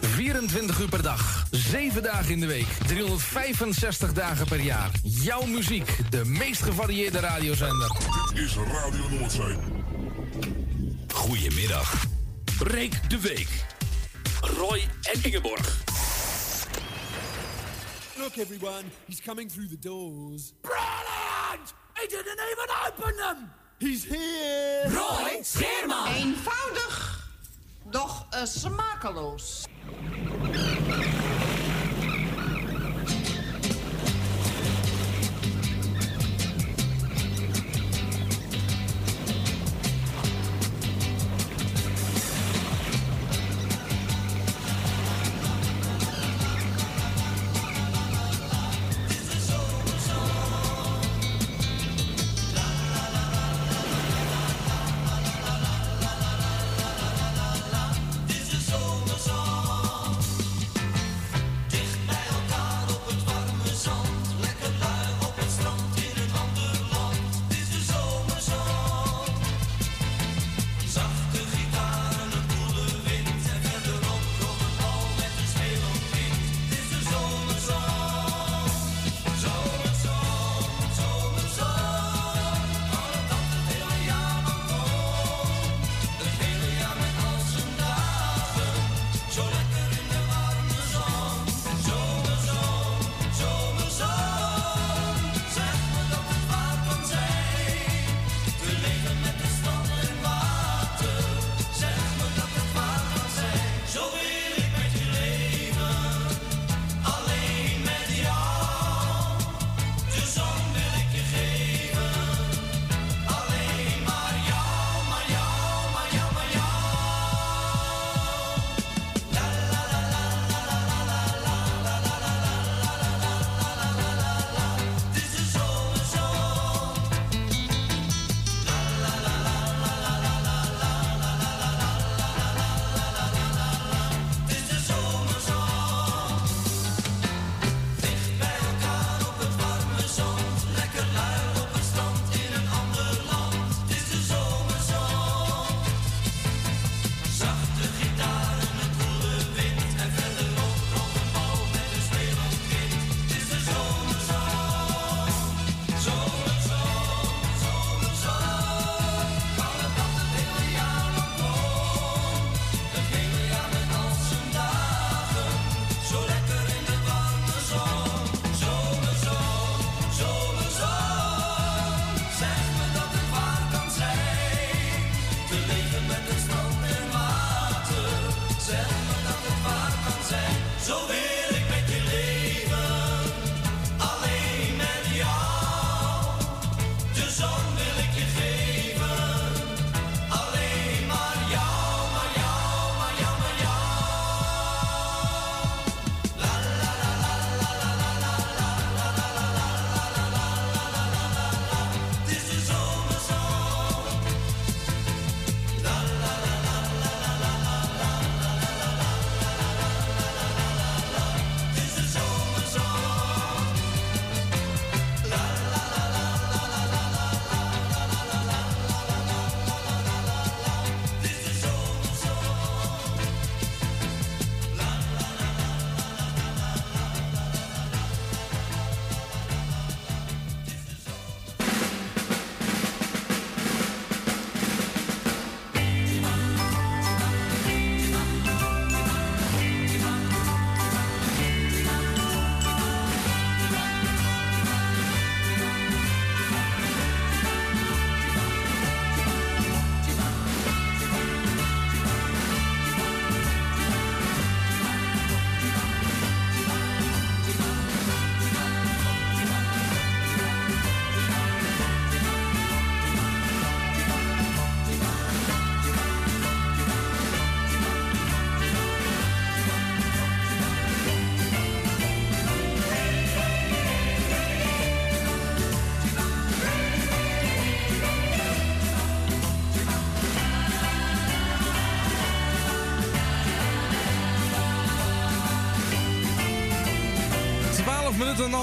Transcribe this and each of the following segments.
24 uur per dag, 7 dagen in de week, 365 dagen per jaar. Jouw muziek, de meest gevarieerde radiozender. Dit is Radio Noordzee. Goedemiddag. Reek de Week. Roy en Ingeborg. Look, everyone, he's coming through the doors. Brilliant! He didn't even open them! He's here! Roy Scheerman! Eenvoudig, doch uh, smakeloos.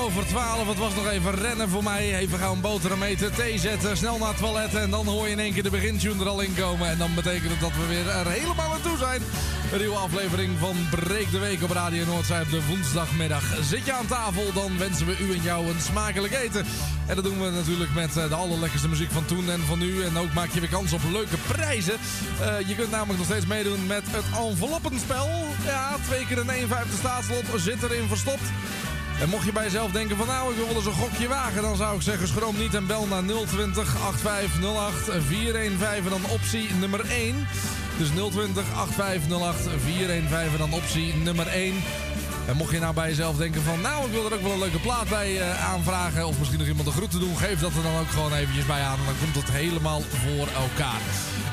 Over 12. Het was nog even rennen voor mij. Even gaan boterham eten, thee zetten, snel naar het toilet. En dan hoor je in één keer de begintune er al in komen. En dan betekent het dat we weer er helemaal naartoe zijn. Een nieuwe aflevering van Breek de Week op Radio Noordzij op de woensdagmiddag. Zit je aan tafel, dan wensen we u en jou een smakelijk eten. En dat doen we natuurlijk met eh, de allerlekkerste muziek van toen en van nu. En ook maak je weer kans op leuke prijzen. Uh, je kunt namelijk nog steeds meedoen met het enveloppenspel. Ja, twee keer een 1,50 staatslot zit erin verstopt. En mocht je bij jezelf denken van nou, ik wil eens een gokje wagen... dan zou ik zeggen schroom niet en bel naar 020 8508 415 en dan optie nummer 1. Dus 020 8508 415 en dan optie nummer 1. En mocht je nou bij jezelf denken van... nou, ik wil er ook wel een leuke plaat bij uh, aanvragen... of misschien nog iemand een groet te doen... geef dat er dan ook gewoon eventjes bij aan... en dan komt het helemaal voor elkaar.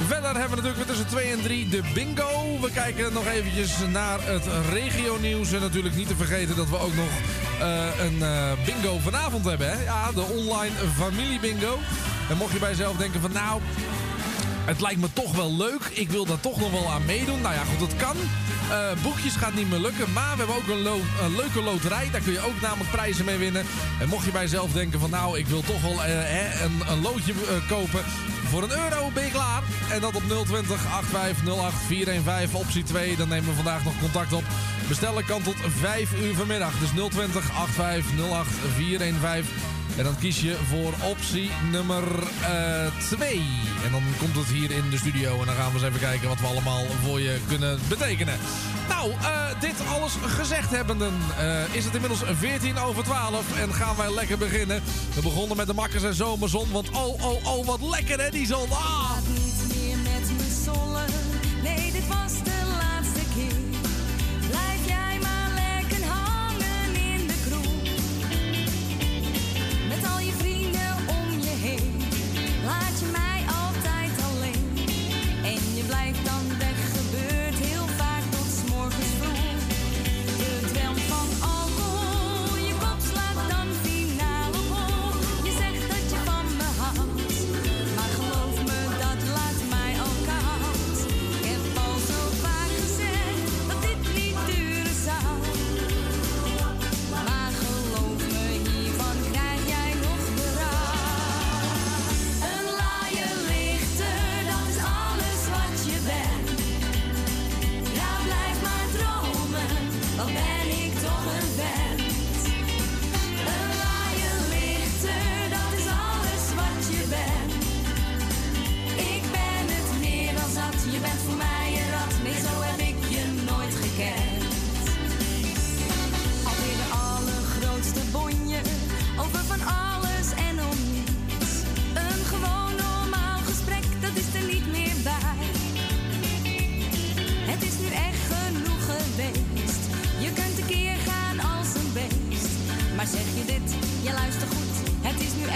Verder hebben we natuurlijk weer tussen 2 en 3 de bingo. We kijken nog eventjes naar het regionieuws. En natuurlijk niet te vergeten dat we ook nog een uh, bingo vanavond hebben. Hè? Ja, de online familie bingo. En mocht je bij jezelf denken van... nou, het lijkt me toch wel leuk. Ik wil daar toch nog wel aan meedoen. Nou ja, goed, dat kan. Uh, boekjes gaat niet meer lukken. Maar we hebben ook een, leuke loterij. Daar kun je ook namelijk prijzen mee winnen. En mocht je bij jezelf denken van nou, ik wil toch wel een, een, loodje kopen. Voor een euro ben je klaar. En dat op 020 8508 415 optie 2. Dan nemen we vandaag nog contact op. Bestellen kan tot 5 uur vanmiddag. Dus 020 8508 415. En dan kies je voor optie nummer 2. Uh, en dan komt het hier in de studio. En dan gaan we eens even kijken wat we allemaal voor je kunnen betekenen. Nou, uh, dit alles gezegd hebbenden uh, is het inmiddels 14 over 12. En gaan wij lekker beginnen. We begonnen met de makkers en zomerzon. Want oh, oh, oh, wat lekker hè, die zon. Ah!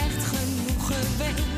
Echt genoeg geweest.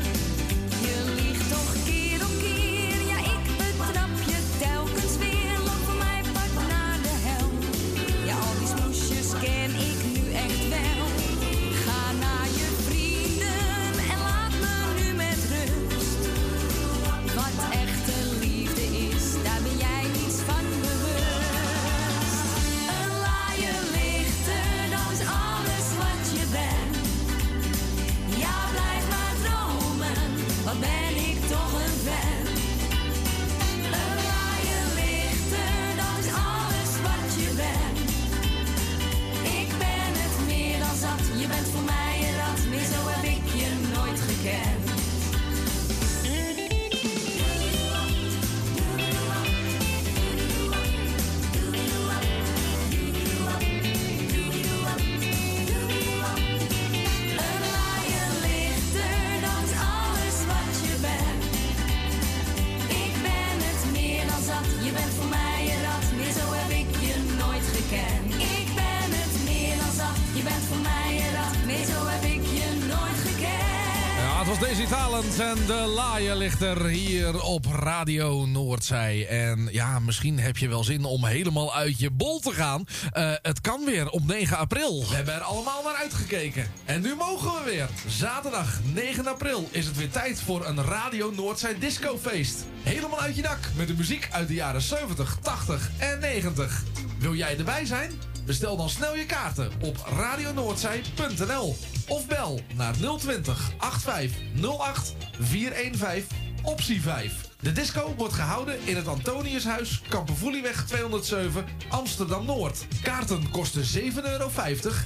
Talent en de laaienlichter hier op Radio Noordzij. En ja, misschien heb je wel zin om helemaal uit je bol te gaan. Eh, het kan weer op 9 april. We hebben er allemaal naar uitgekeken. En nu mogen we weer. Zaterdag 9 april is het weer tijd voor een Radio Noordzij discofeest. Helemaal uit je dak met de muziek uit de jaren 70, 80 en 90. Wil jij erbij zijn? Bestel dan snel je kaarten op radionoordzij.nl of bel naar 020 8508 415 optie 5. De disco wordt gehouden in het Antoniushuis, Kampervoelieweg 207, Amsterdam-Noord. Kaarten kosten 7,50 euro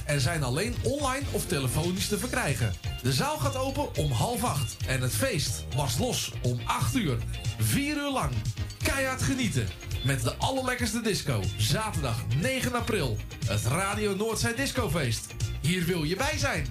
en zijn alleen online of telefonisch te verkrijgen. De zaal gaat open om half acht en het feest was los om 8 uur. 4 uur lang. Keihard genieten. Met de allerlekkerste disco. Zaterdag 9 april. Het Radio Noordzij Discofeest. Hier wil je bij zijn.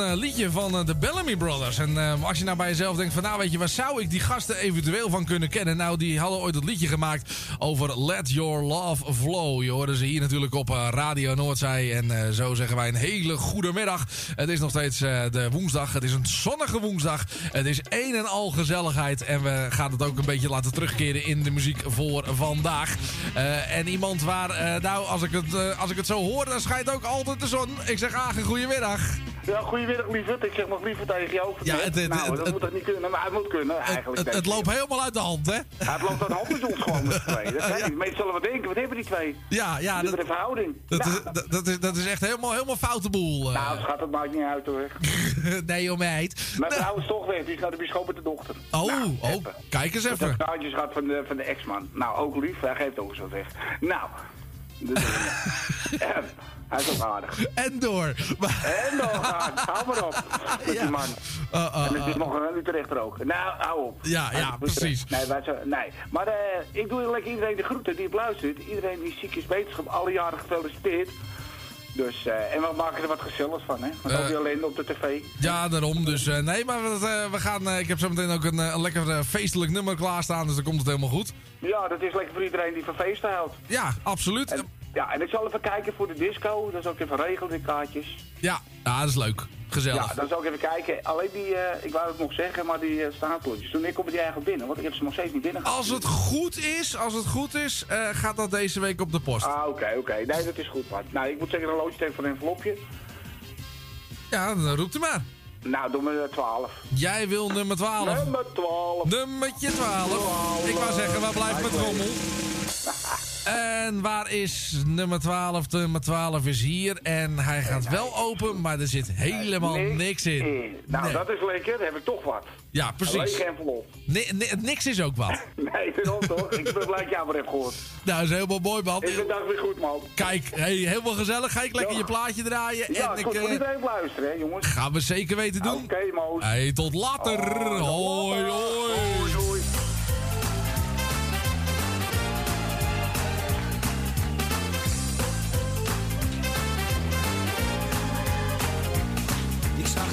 Een eh, liedje van eh, de Bellamy Brothers. En eh, als je nou bij jezelf denkt van... nou weet je, waar zou ik die gasten eventueel van kunnen kennen? Nou, die hadden ooit het liedje gemaakt over Let Your Love Flow. Je hoorde ze hier natuurlijk op Radio Noordzij. En zo zeggen wij een hele goede middag. Het is nog steeds de woensdag. Het is een zonnige woensdag. Het is een en al gezelligheid. En we gaan het ook een beetje laten terugkeren in de muziek voor vandaag. En iemand waar, nou, als ik, het, als ik het zo hoor, dan schijnt ook altijd de zon. Ik zeg, Agen, goedemiddag. Ja, goedemiddag lieverd. Ik zeg nog liever tegen jou. Ja, het- het- nou, het- dat moet toch niet kunnen, maar het moet kunnen eigenlijk. Het, loopt helemaal uit de hand, hè? Ja, het loopt aan de hand met ons gewoon met z'n tweeën. Dat zijn. Mensen zullen wat denken, wat hebben die twee? Ja, ja. Dat, een verhouding. dat, Nou, is, dat, dat is, dat is echt helemaal, helemaal foute boel. eh. nou, schat, dat maakt niet uit hoor. nee, joh, meid. Mijn vrouw is toch weg, die is naar de bisschop met de dochter. Oh, Nou, oh, kijk eens Dat even. heb trouwtjes gehad van de, van de ex-man. Nou, ook lief, hij geeft ook eens wat weg. Nou, dus, hij is ook aardig. En door. Maar, En nog, hou maar op met die man. Uh, uh, en het is uh. nog een Utrecht er ook. Nou, hou op. Ja, ja, precies. Nee, wij zo, nee. maar eh, ik doe lekker iedereen de groeten die op luistert. Iedereen die ziek is, wetenschap, alle jaren gefeliciteerd. Dus, eh, en we maken er wat gezelligs van, hè? Want Eh. ook ellende op de tv. Ja, daarom. Dus eh, nee, maar we, eh, we gaan. ik heb zo meteen ook een, een lekker feestelijk nummer klaarstaan. Dus dan komt het helemaal goed. Ja, dat is lekker voor iedereen die van feesten houdt. Ja, absoluut. En, ja, en ik zal even kijken voor de disco. Dat is ook even regelen, die kaartjes. Ja, ja, dat is leuk. Gezellig. Ja, dan zal ik even kijken. Alleen die, eh, ik wou het nog zeggen, maar die uh, staatsplotjes. Toen ik kom die eigenlijk binnen, want ik heb ze nog steeds niet binnen gehad. Als het goed is, als het goed is, eh, gaat dat deze week op de post. Ah, oké, oké. Nee, dat is goed. Nou, ik moet zeggen, een loodje tegen van een envelopje. Ja, dan roept u maar. Nou, me 12. Jij wil nummer 12. Nummer 12. Nummertje 12. Ik wou zeggen, waar blijft met rommel? En waar is nummer 12? Nummer 12 is hier. En hij gaat wel open, maar er zit helemaal niks in. Nou, Nee. dat is lekker. Dan heb ik toch wat. Ja, precies. lege envelop. Ni- ni- niks is ook wat. Nee, daarom toch? Ik ben blij dat jij maar hebt gehoord. Nou, dat is helemaal mooi, man. Is de dag weer goed, man. Kijk, hey, helemaal gezellig. Ga ik lekker Ja. je plaatje draaien. Ja, en ik, eh, Moet iedereen luisteren, hè, jongens. gaan we zeker weten doen. Oké, Moos. Hey, tot later. Oh, hoi, hoi. Hoi,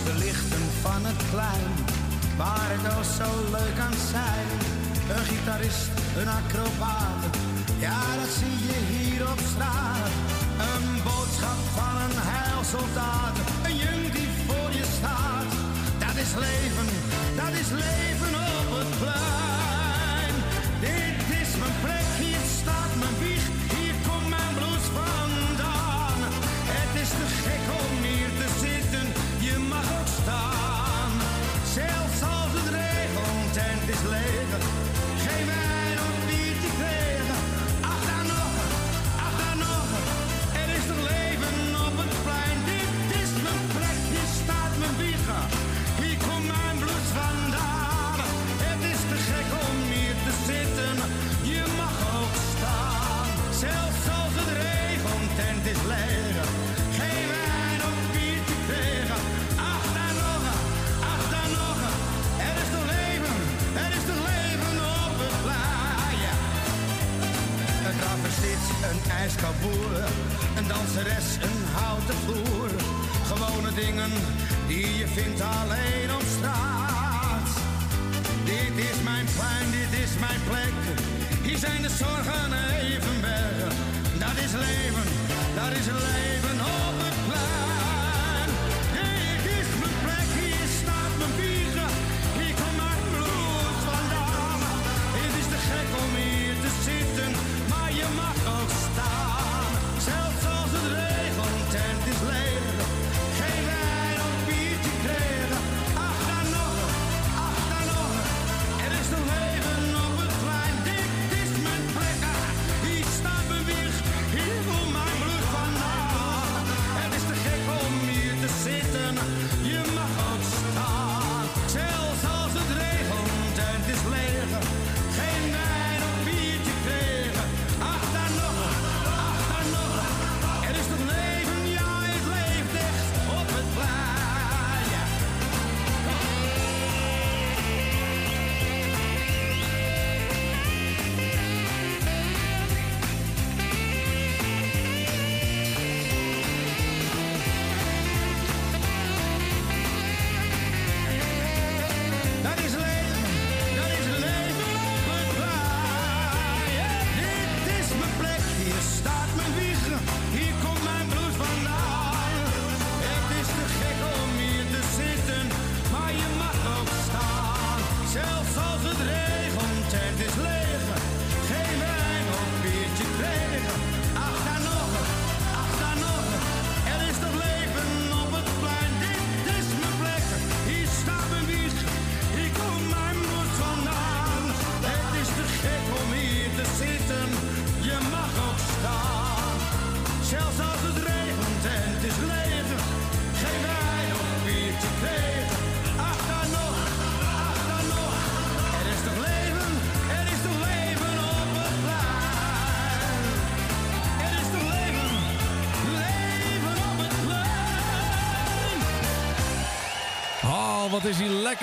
de lichten van het plein, waar het al zo leuk aan zijn. Een gitarist, een acrobaat, ja dat zie je hier op straat. Een boodschap van een heilsoldaat, een jong die voor je staat. Dat is leven, dat is leven op het plein. Een danseres, een houten vloer. Gewone dingen die je vindt alleen op straat. Dit is mijn plein, dit is mijn plek. Hier zijn de zorgen even weg. Dat is leven, dat is leven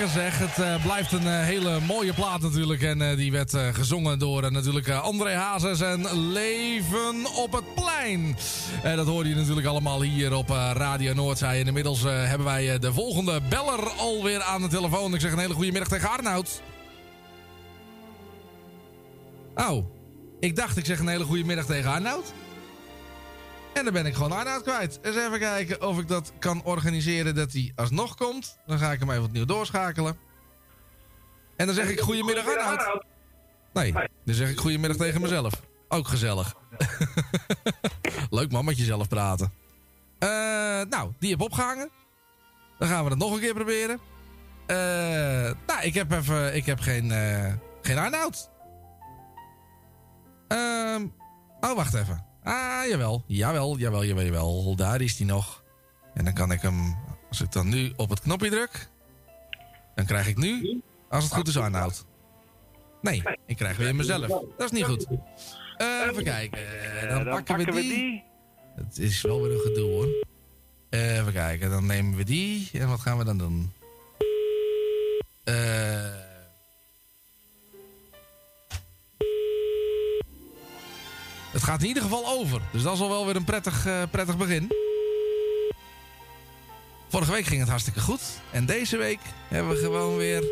zeg. Het eh, blijft een eh, hele mooie plaat natuurlijk. En eh, die werd gezongen door natuurlijk André Hazes en Leven op het Plein. Dat hoorde je natuurlijk allemaal hier op Radio Noordzij. En inmiddels hebben wij de volgende beller alweer aan de telefoon. Ik zeg een hele goede middag tegen Arnoud. Oh, ik dacht ik zeg een hele goede middag tegen Arnoud. En dan ben ik gewoon Arnoud kwijt. Eens even kijken of ik dat kan organiseren dat hij alsnog komt. Dan ga ik hem even opnieuw doorschakelen. En dan zeg ik goedemiddag Arnoud. Nee, dan zeg ik goedemiddag tegen mezelf. Ook gezellig. Leuk man, met jezelf praten. Eh, nou, die heb opgehangen. Dan gaan we het nog een keer proberen. Eh, nou, ik heb even... Ik heb geen, eh, geen Arnoud. Ehm, oh, wacht even. Ah, jawel. Jawel, jawel, jawel, jawel. Daar is hij nog. En dan kan ik hem... Als ik dan nu op het knopje druk... Dan krijg ik nu... Als het goed is, Arnoud. Nee, ik krijg weer mezelf. Dat is niet goed. Eh, even kijken. Eh, Dan, pakken, we die. Het is wel weer een gedoe hoor. Eh, even kijken, dan nemen we die. En wat gaan we dan doen? Eh... Het gaat in ieder geval over. Dus dat is al wel weer een prettig, eh, prettig begin. Vorige week ging het hartstikke goed. En deze week hebben we gewoon weer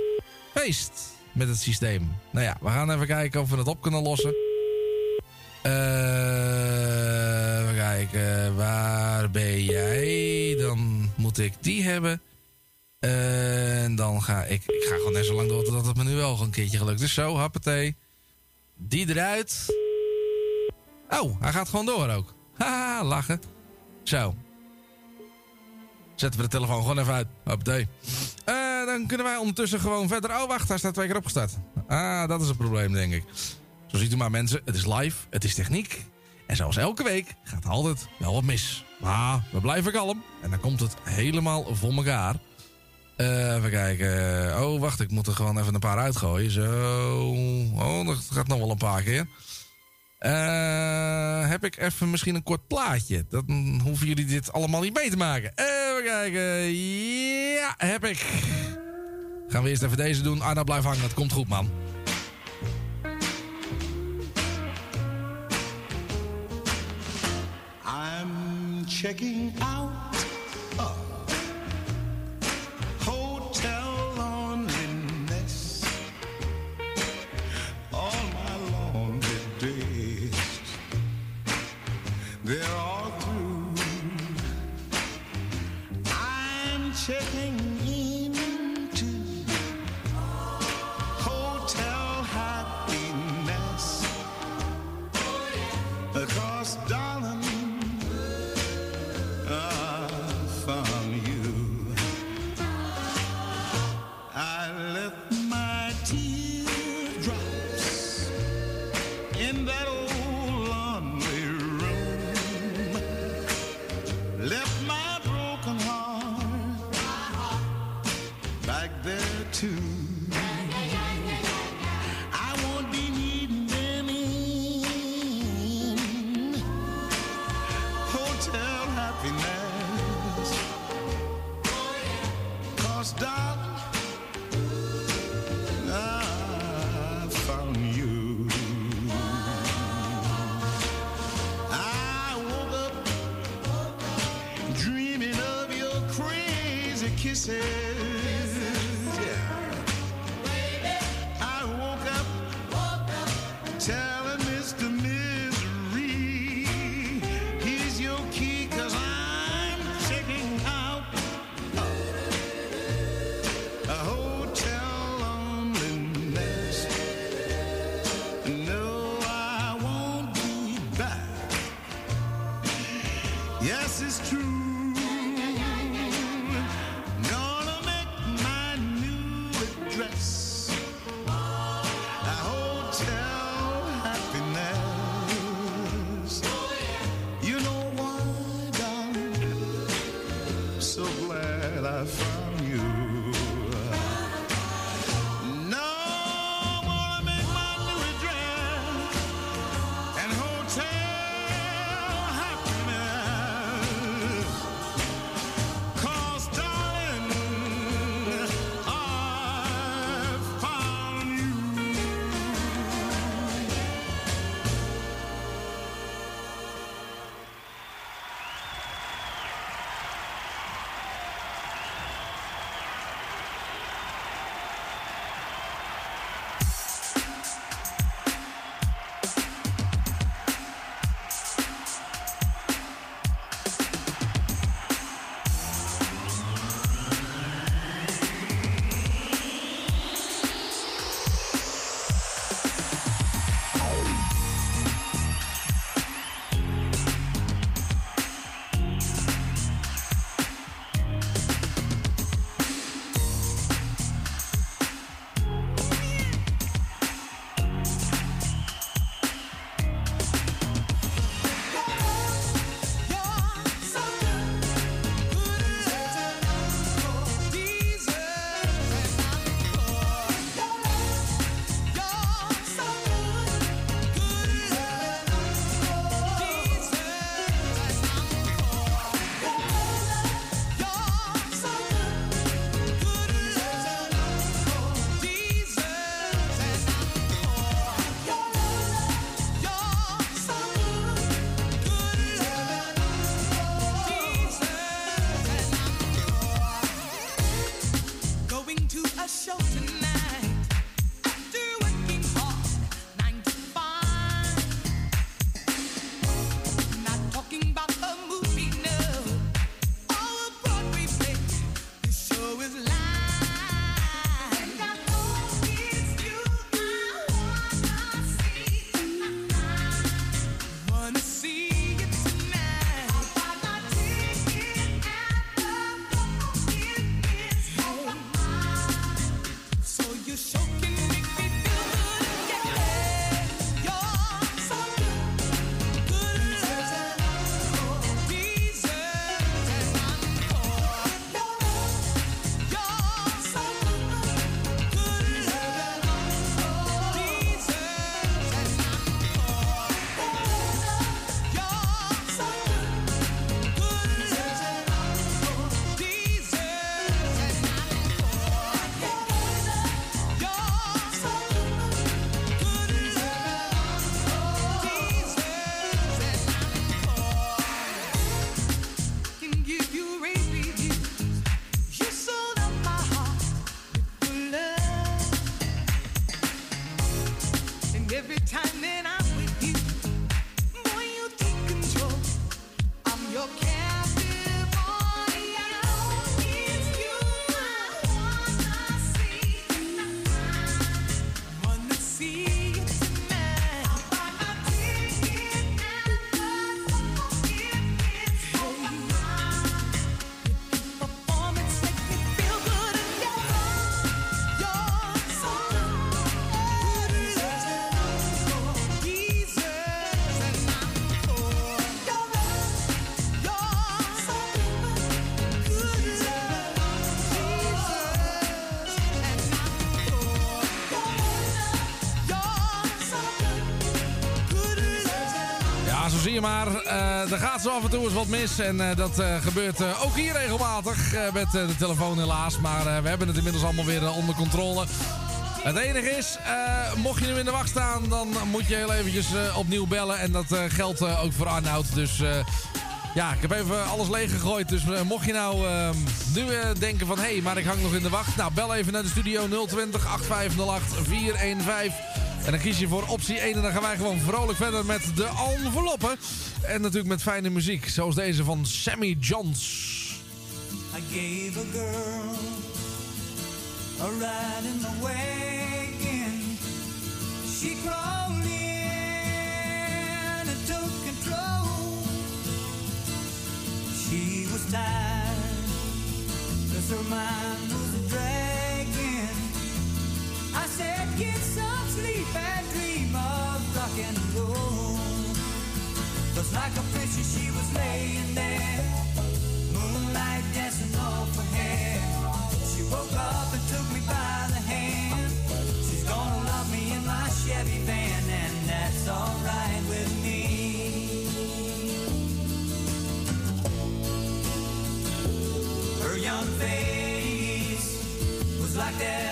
feest met het systeem. Nou ja, we gaan even kijken of we het op kunnen lossen. Eh, even kijken. Waar ben jij? Dan moet ik die hebben. En dan ga ik... Ik ga gewoon net zo lang door totdat het me nu wel een keertje gelukt is. Zo, happatee. Die eruit. Oh, hij gaat gewoon door ook. Haha, lachen. Zo. Zetten we de telefoon gewoon even uit. Hoppatee. Eh, dan kunnen wij ondertussen gewoon verder... Oh, wacht, hij staat twee keer opgestart. Ah, dat is het probleem, denk ik. Zo ziet u maar, mensen. Het is live, het is techniek. En zoals elke week gaat altijd wel wat mis. Maar we blijven kalm. En dan komt het helemaal voor elkaar. Eh, even kijken. Oh, wacht, ik moet er gewoon even een paar uitgooien. Zo. Oh, dat gaat nog wel een paar keer. Eh, heb ik even misschien een kort plaatje? Dan hoeven jullie dit allemaal niet mee te maken. Even kijken. Ja, heb ik. Gaan we eerst even deze doen. Arno, blijf hangen. Het komt goed, man. I'm checking out There Eh, er gaat zo af en toe eens wat mis. En eh, dat eh, gebeurt ook hier regelmatig met de telefoon helaas. Maar we hebben het inmiddels allemaal weer onder controle. Het enige is, mocht je nu in de wacht staan, dan moet je heel eventjes opnieuw bellen. En dat geldt ook voor Arnoud. Dus ja, ik heb even alles leeggegooid. Dus eh, mocht je nou eh, nu denken van... hé, hey, maar ik hang nog in de wacht. Nou, bel even naar de studio 020 8508 415. En dan kies je voor optie 1 en dan gaan wij gewoon vrolijk verder met de enveloppen. En natuurlijk met fijne muziek, zoals deze van Sammy Johns. I gave a girl a ride in the wagon. She crawled in and took control. She was tired, cause her mind was like a picture she was laying there Moonlight dancing off her. She woke up and took me by the hand. She's gonna love me in my Chevy van, and that's alright with me. Her young face was like that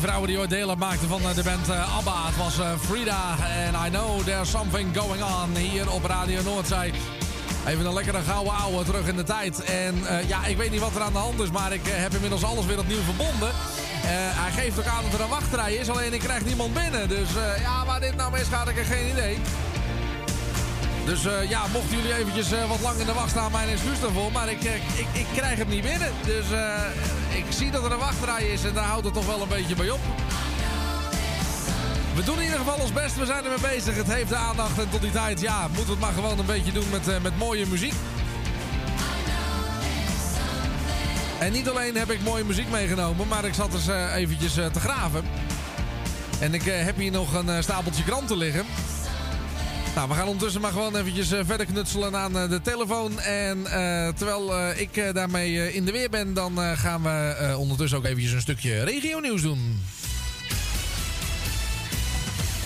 vrouwen die ooit deel maakten van eh, de band eh, ABBA. Het was eh, Frida en I Know There's Something Going On hier op Radio Noordzee. Even een lekkere gouden ouwe terug in de tijd. En ja, ik weet niet wat er aan de hand is, maar ik heb inmiddels alles weer opnieuw verbonden. Hij geeft ook aan dat er een wachtrij is, alleen ik krijg niemand binnen. Dus ja, waar dit nou misgaat, ik heb geen idee. Dus ja, mochten jullie eventjes wat lang in de wacht staan, mijn excuus daarvoor. Maar ik, ik, ik krijg het niet binnen. Dus ik zie dat er een wachtrij is en daar houdt het toch wel een beetje bij op. We doen in ieder geval ons best, we zijn ermee bezig. Het heeft de aandacht en tot die tijd, ja, moeten we het maar gewoon een beetje doen met, eh, met mooie muziek. En niet alleen heb ik mooie muziek meegenomen, maar ik zat eens eh, eventjes eh, te graven. En ik heb hier nog een stapeltje kranten liggen. Nou, we gaan ondertussen maar gewoon eventjes eh, verder knutselen aan eh, de telefoon. En eh, terwijl ik daarmee in de weer ben, dan gaan we ondertussen ook eventjes een stukje regionieuws doen.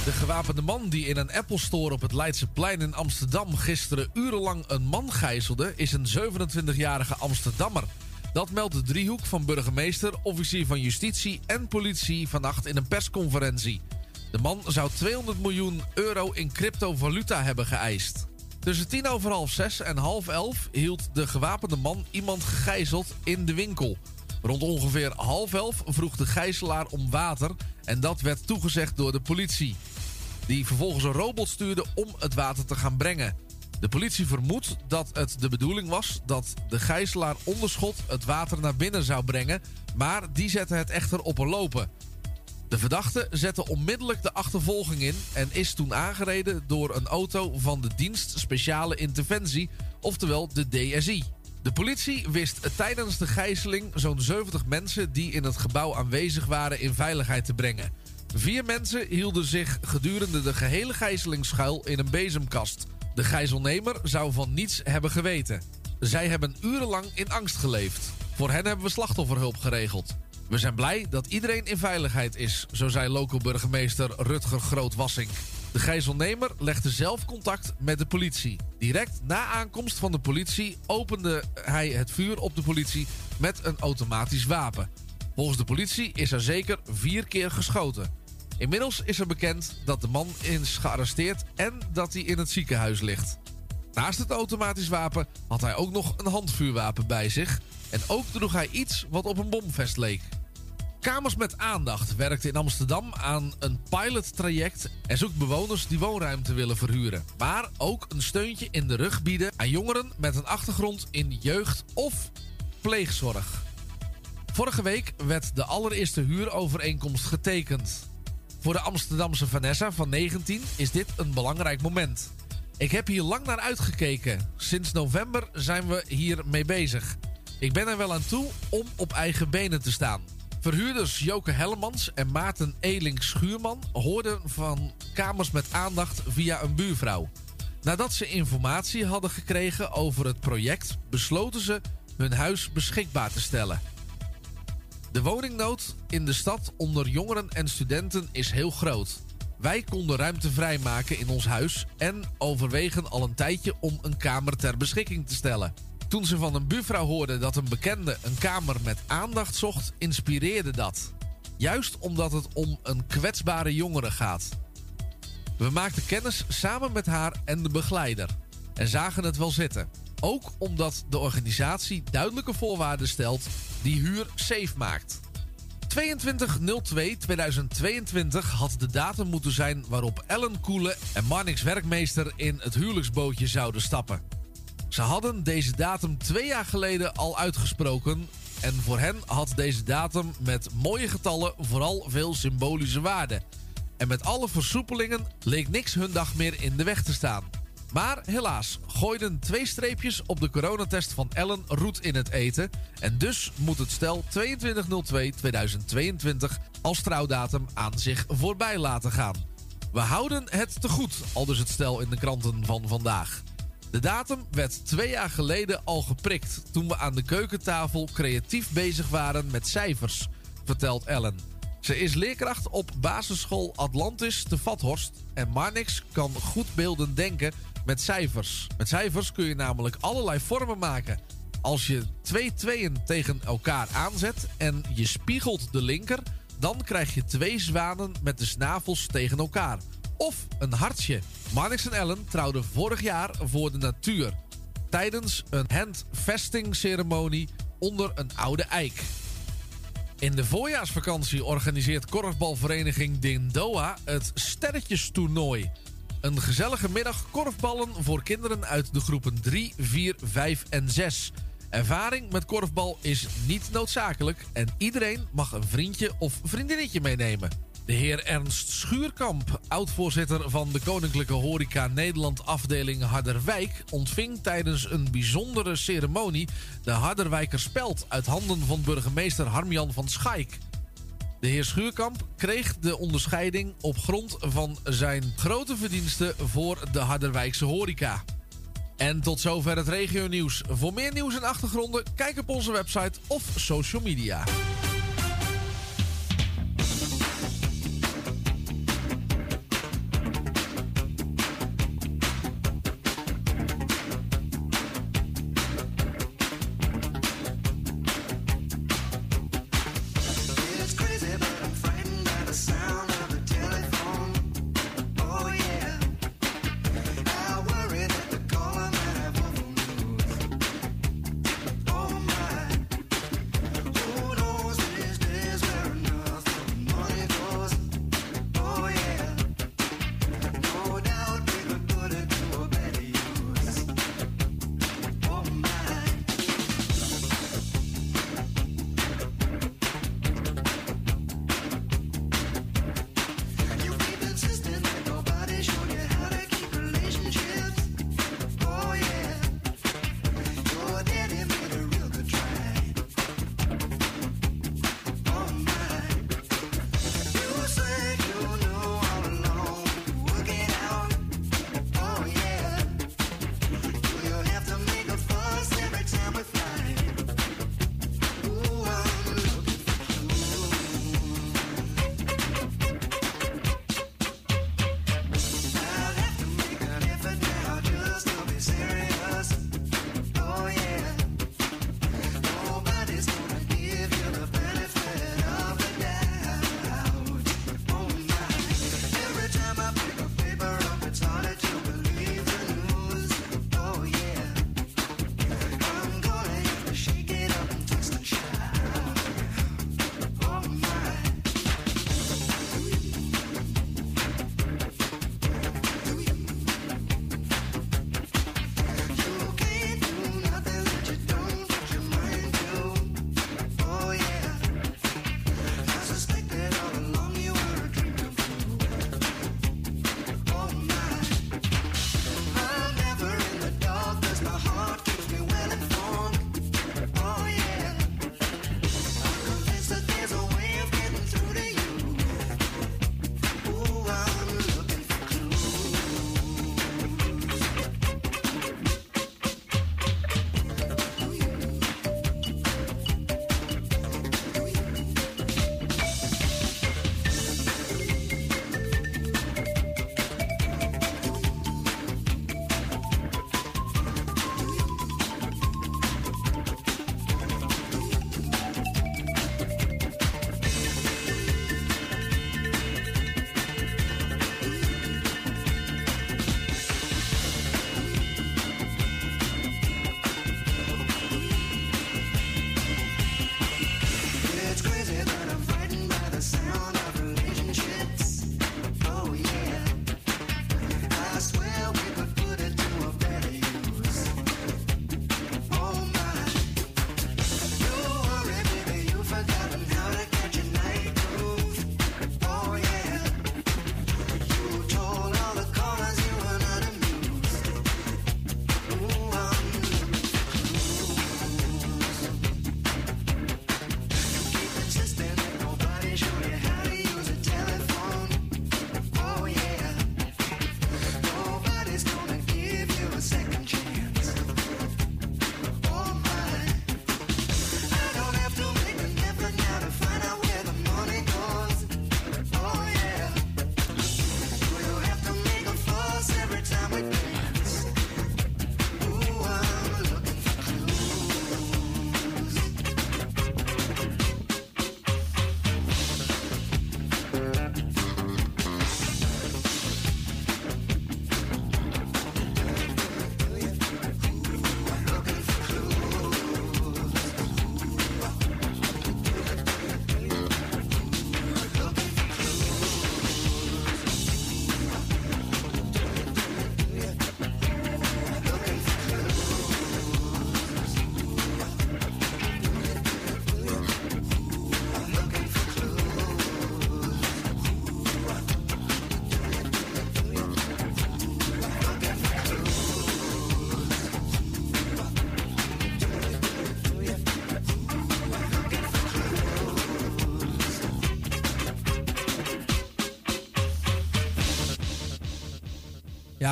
De gewapende man die in een Apple Store op het Leidseplein in Amsterdam gisteren urenlang een man gijzelde, is een 27-jarige Amsterdammer. Dat meldt de driehoek van burgemeester, officier van justitie en politie vannacht in een persconferentie. De man zou 200 miljoen euro in cryptovaluta hebben geëist. Tussen tien over half zes en half elf hield de gewapende man iemand gegijzeld in de winkel. Rond ongeveer half elf vroeg de gijzelaar om water en dat werd toegezegd door de politie. Die vervolgens een robot stuurde om het water te gaan brengen. De politie vermoedt dat het de bedoeling was dat de gijzelaar onderschot het water naar binnen zou brengen, maar die zette het echter op een lopen. De verdachte zette onmiddellijk de achtervolging in en is toen aangereden door een auto van de dienst Speciale Interventie, oftewel de DSI. De politie wist tijdens de gijzeling zo'n 70 mensen die in het gebouw aanwezig waren in veiligheid te brengen. Vier mensen hielden zich gedurende de gehele gijzeling schuil in een bezemkast. De gijzelnemer zou van niets hebben geweten. Zij hebben urenlang in angst geleefd. Voor hen hebben we slachtofferhulp geregeld. We zijn blij dat iedereen in veiligheid is, zo zei local burgemeester Rutger Grootwassink. De gijzelnemer legde zelf contact met de politie. Direct na aankomst van de politie opende hij het vuur op de politie met een automatisch wapen. Volgens de politie is er zeker vier keer geschoten. Inmiddels is er bekend dat de man is gearresteerd en dat hij in het ziekenhuis ligt. Naast het automatisch wapen had hij ook nog een handvuurwapen bij zich. En ook droeg hij iets wat op een bomvest leek. Kamers met aandacht werkt in Amsterdam aan een pilottraject en zoekt bewoners die woonruimte willen verhuren. Maar ook een steuntje in de rug bieden aan jongeren met een achtergrond in jeugd- of pleegzorg. Vorige week werd de allereerste huurovereenkomst getekend. Voor de Amsterdamse Vanessa van 19 is dit een belangrijk moment. Ik heb hier lang naar uitgekeken. Sinds november zijn we hier mee bezig. Ik ben er wel aan toe om op eigen benen te staan. Verhuurders Joke Hellemans en Maarten Eling Schuurman hoorden van kamers met aandacht via een buurvrouw. Nadat ze informatie hadden gekregen over het project, besloten ze hun huis beschikbaar te stellen. De woningnood in de stad onder jongeren en studenten is heel groot. Wij konden ruimte vrijmaken in ons huis en overwegen al een tijdje om een kamer ter beschikking te stellen. Toen ze van een buurvrouw hoorden dat een bekende een kamer met aandacht zocht, inspireerde dat. Juist omdat het om een kwetsbare jongere gaat. We maakten kennis samen met haar en de begeleider en zagen het wel zitten. Ook omdat de organisatie duidelijke voorwaarden stelt die huur safe maakt. 22.02.2022 had de datum moeten zijn waarop Ellen Koele en Marnix werkmeester in het huwelijksbootje zouden stappen. Ze hadden deze datum twee jaar geleden al uitgesproken. En voor hen had deze datum met mooie getallen vooral veel symbolische waarde. En met alle versoepelingen leek niks hun dag meer in de weg te staan. Maar helaas gooiden twee streepjes op de coronatest van Ellen roet in het eten. En dus moet het stel 22.02.2022 als trouwdatum aan zich voorbij laten gaan. We houden het te goed, al dus het stel in de kranten van vandaag. De datum werd twee jaar geleden al geprikt toen we aan de keukentafel creatief bezig waren met cijfers, vertelt Ellen. Ze is leerkracht op basisschool Atlantis te Vathorst en Marnix kan goed beelden denken met cijfers. Met cijfers kun je namelijk allerlei vormen maken. Als je twee tweeën tegen elkaar aanzet en je spiegelt de linker, Dan krijg je twee zwanen met de snavels tegen elkaar. Of een hartje. Marnix en Ellen trouwden vorig jaar voor de natuur. Tijdens een handvestingceremonie onder een oude eik. In de voorjaarsvakantie organiseert korfbalvereniging Dindoa het Sterretjestoernooi. Een gezellige middag korfballen voor kinderen uit de groepen 3, 4, 5 en 6. Ervaring met korfbal is niet noodzakelijk en iedereen mag een vriendje of vriendinnetje meenemen. De heer Ernst Schuurkamp, oud-voorzitter van de Koninklijke Horeca Nederland afdeling Harderwijk, ontving tijdens een bijzondere ceremonie de Harderwijker speld uit handen van burgemeester Harmjan van Schaik. De heer Schuurkamp kreeg de onderscheiding op grond van zijn grote verdiensten voor de Harderwijkse horeca. En tot zover het regio nieuws. Voor meer nieuws en achtergronden, kijk op onze website of social media.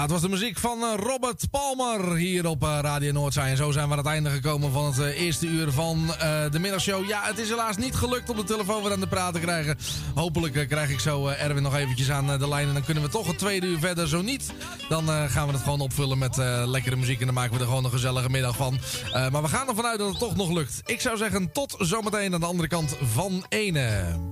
Het was de muziek van eh, Robert Palmer hier op eh, Radio Noordzij. En zo zijn we aan het einde gekomen van het eh, eerste uur van de middagshow. Ja, het is helaas niet gelukt om de telefoon weer aan de praat te krijgen. Hopelijk krijg ik zo Erwin nog eventjes aan de lijn. En dan kunnen we toch het tweede uur verder. Zo niet, dan gaan we het gewoon opvullen met lekkere muziek. En dan maken we er gewoon een gezellige middag van. Maar we gaan ervan uit dat het toch nog lukt. Ik zou zeggen, tot zometeen aan de andere kant van Ene.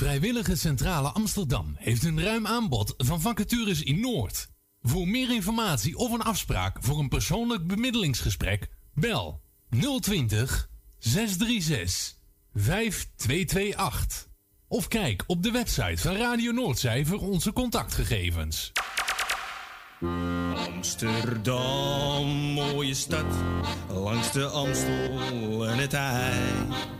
Vrijwillige Centrale Amsterdam heeft een ruim aanbod van vacatures in Noord. Voor meer informatie of een afspraak voor een persoonlijk bemiddelingsgesprek, bel 020 636 5228. Of kijk op de website van Radio Noordzij voor onze contactgegevens. Amsterdam, mooie stad, langs de Amstel en het IJ.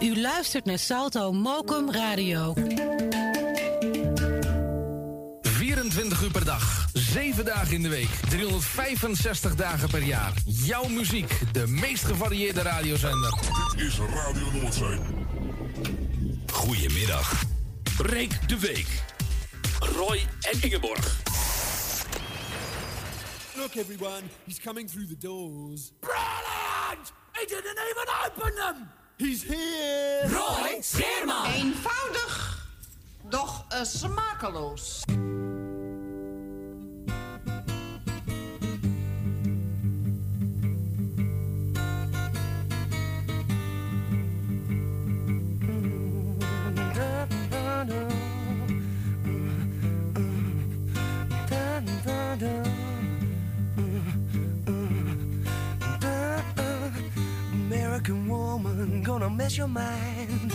U luistert naar Salto Mokum Radio. 24 uur per dag, 7 dagen in de week, 365 dagen per jaar. Jouw muziek, de meest gevarieerde radiozender. Dit is Radio Noordzee. Goedemiddag. Breek de week. Roy en Ingeborg. Look, everyone, he's coming through the doors. Brilliant! He didn't even open them! He's here! Roy Scheerman! Eenvoudig, doch eh, smakeloos. American woman gonna mess your mind.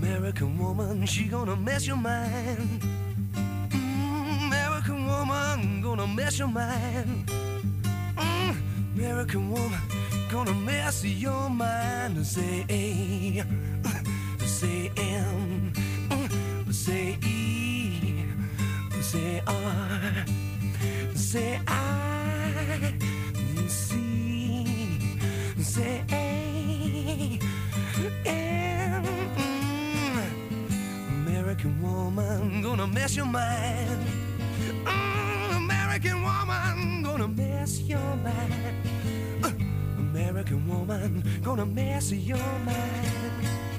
American woman, she gonna mess your mind. Mm, American woman gonna mess your mind. Mm, American woman gonna mess your mind. Say A, say M, say E, say R, say I. Say A, M, mm. American woman gonna mess your mind. Mm, American woman gonna mess your mind. Uh, American woman gonna mess your mind.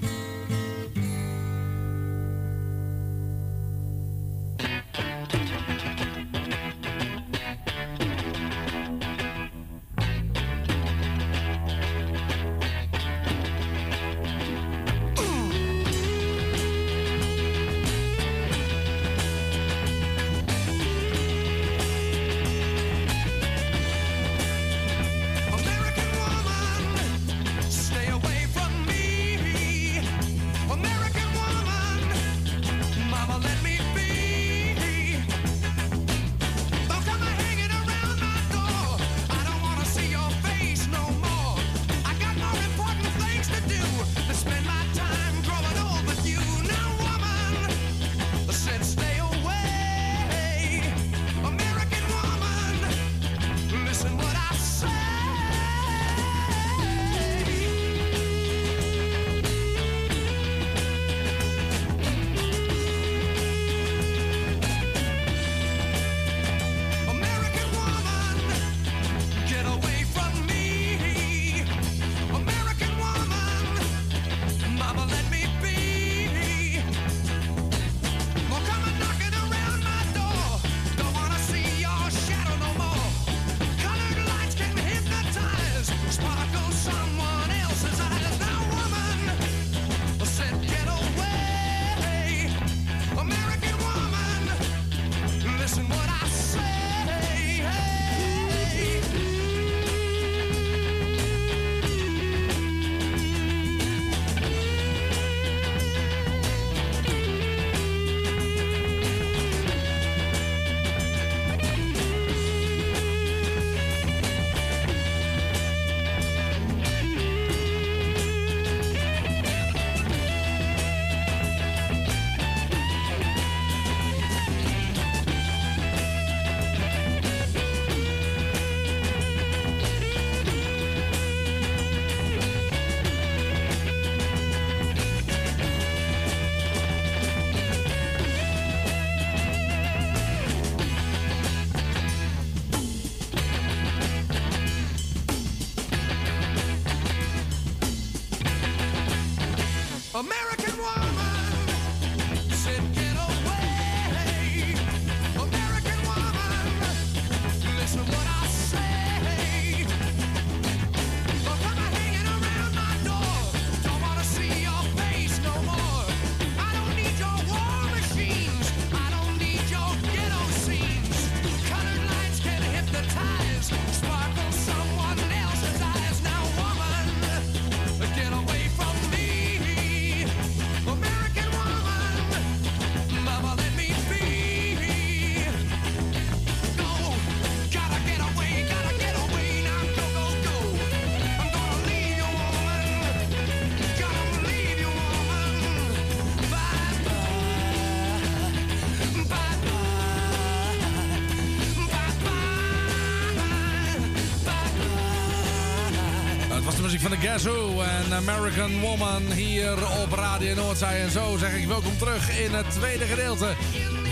American Woman hier op Radio Noordzij. En zo zeg ik welkom terug in het tweede gedeelte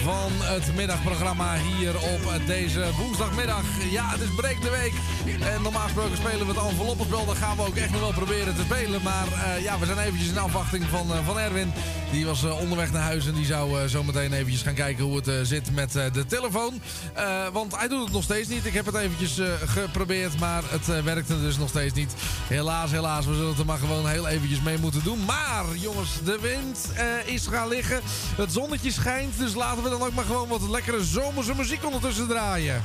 van het middagprogramma hier op deze woensdagmiddag. Ja, het is break de week. En normaal gesproken spelen we het enveloppenspel. Dat gaan we ook echt nog wel proberen te spelen. Maar uh, ja, we zijn eventjes in afwachting van, uh, van Erwin. Die was uh, onderweg naar huis en die zou zo meteen eventjes gaan kijken hoe het zit met de telefoon. want hij doet het nog steeds niet. Ik heb het eventjes geprobeerd, maar het werkte dus nog steeds niet. Helaas, helaas. We zullen het er maar gewoon heel eventjes mee moeten doen. Maar jongens, de wind is gaan liggen. Het zonnetje schijnt, dus laten we dan ook maar gewoon wat lekkere zomerse muziek ondertussen draaien.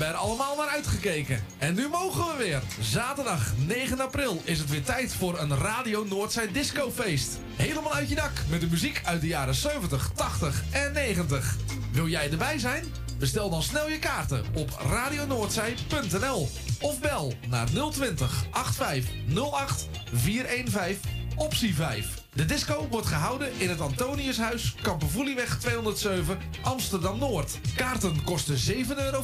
Hebben er allemaal naar uitgekeken. En nu mogen we weer. Zaterdag 9 april is het weer tijd voor een Radio Noordzij discofeest. Helemaal uit je dak met de muziek uit de jaren 70, 80 en 90. Wil jij erbij zijn? Bestel dan snel je kaarten op radionoordzij.nl of bel naar 020 8508 415 optie 5. De disco wordt gehouden in het Antoniushuis, Kampervoelieweg 207, Amsterdam-Noord. Kaarten kosten 7,50 euro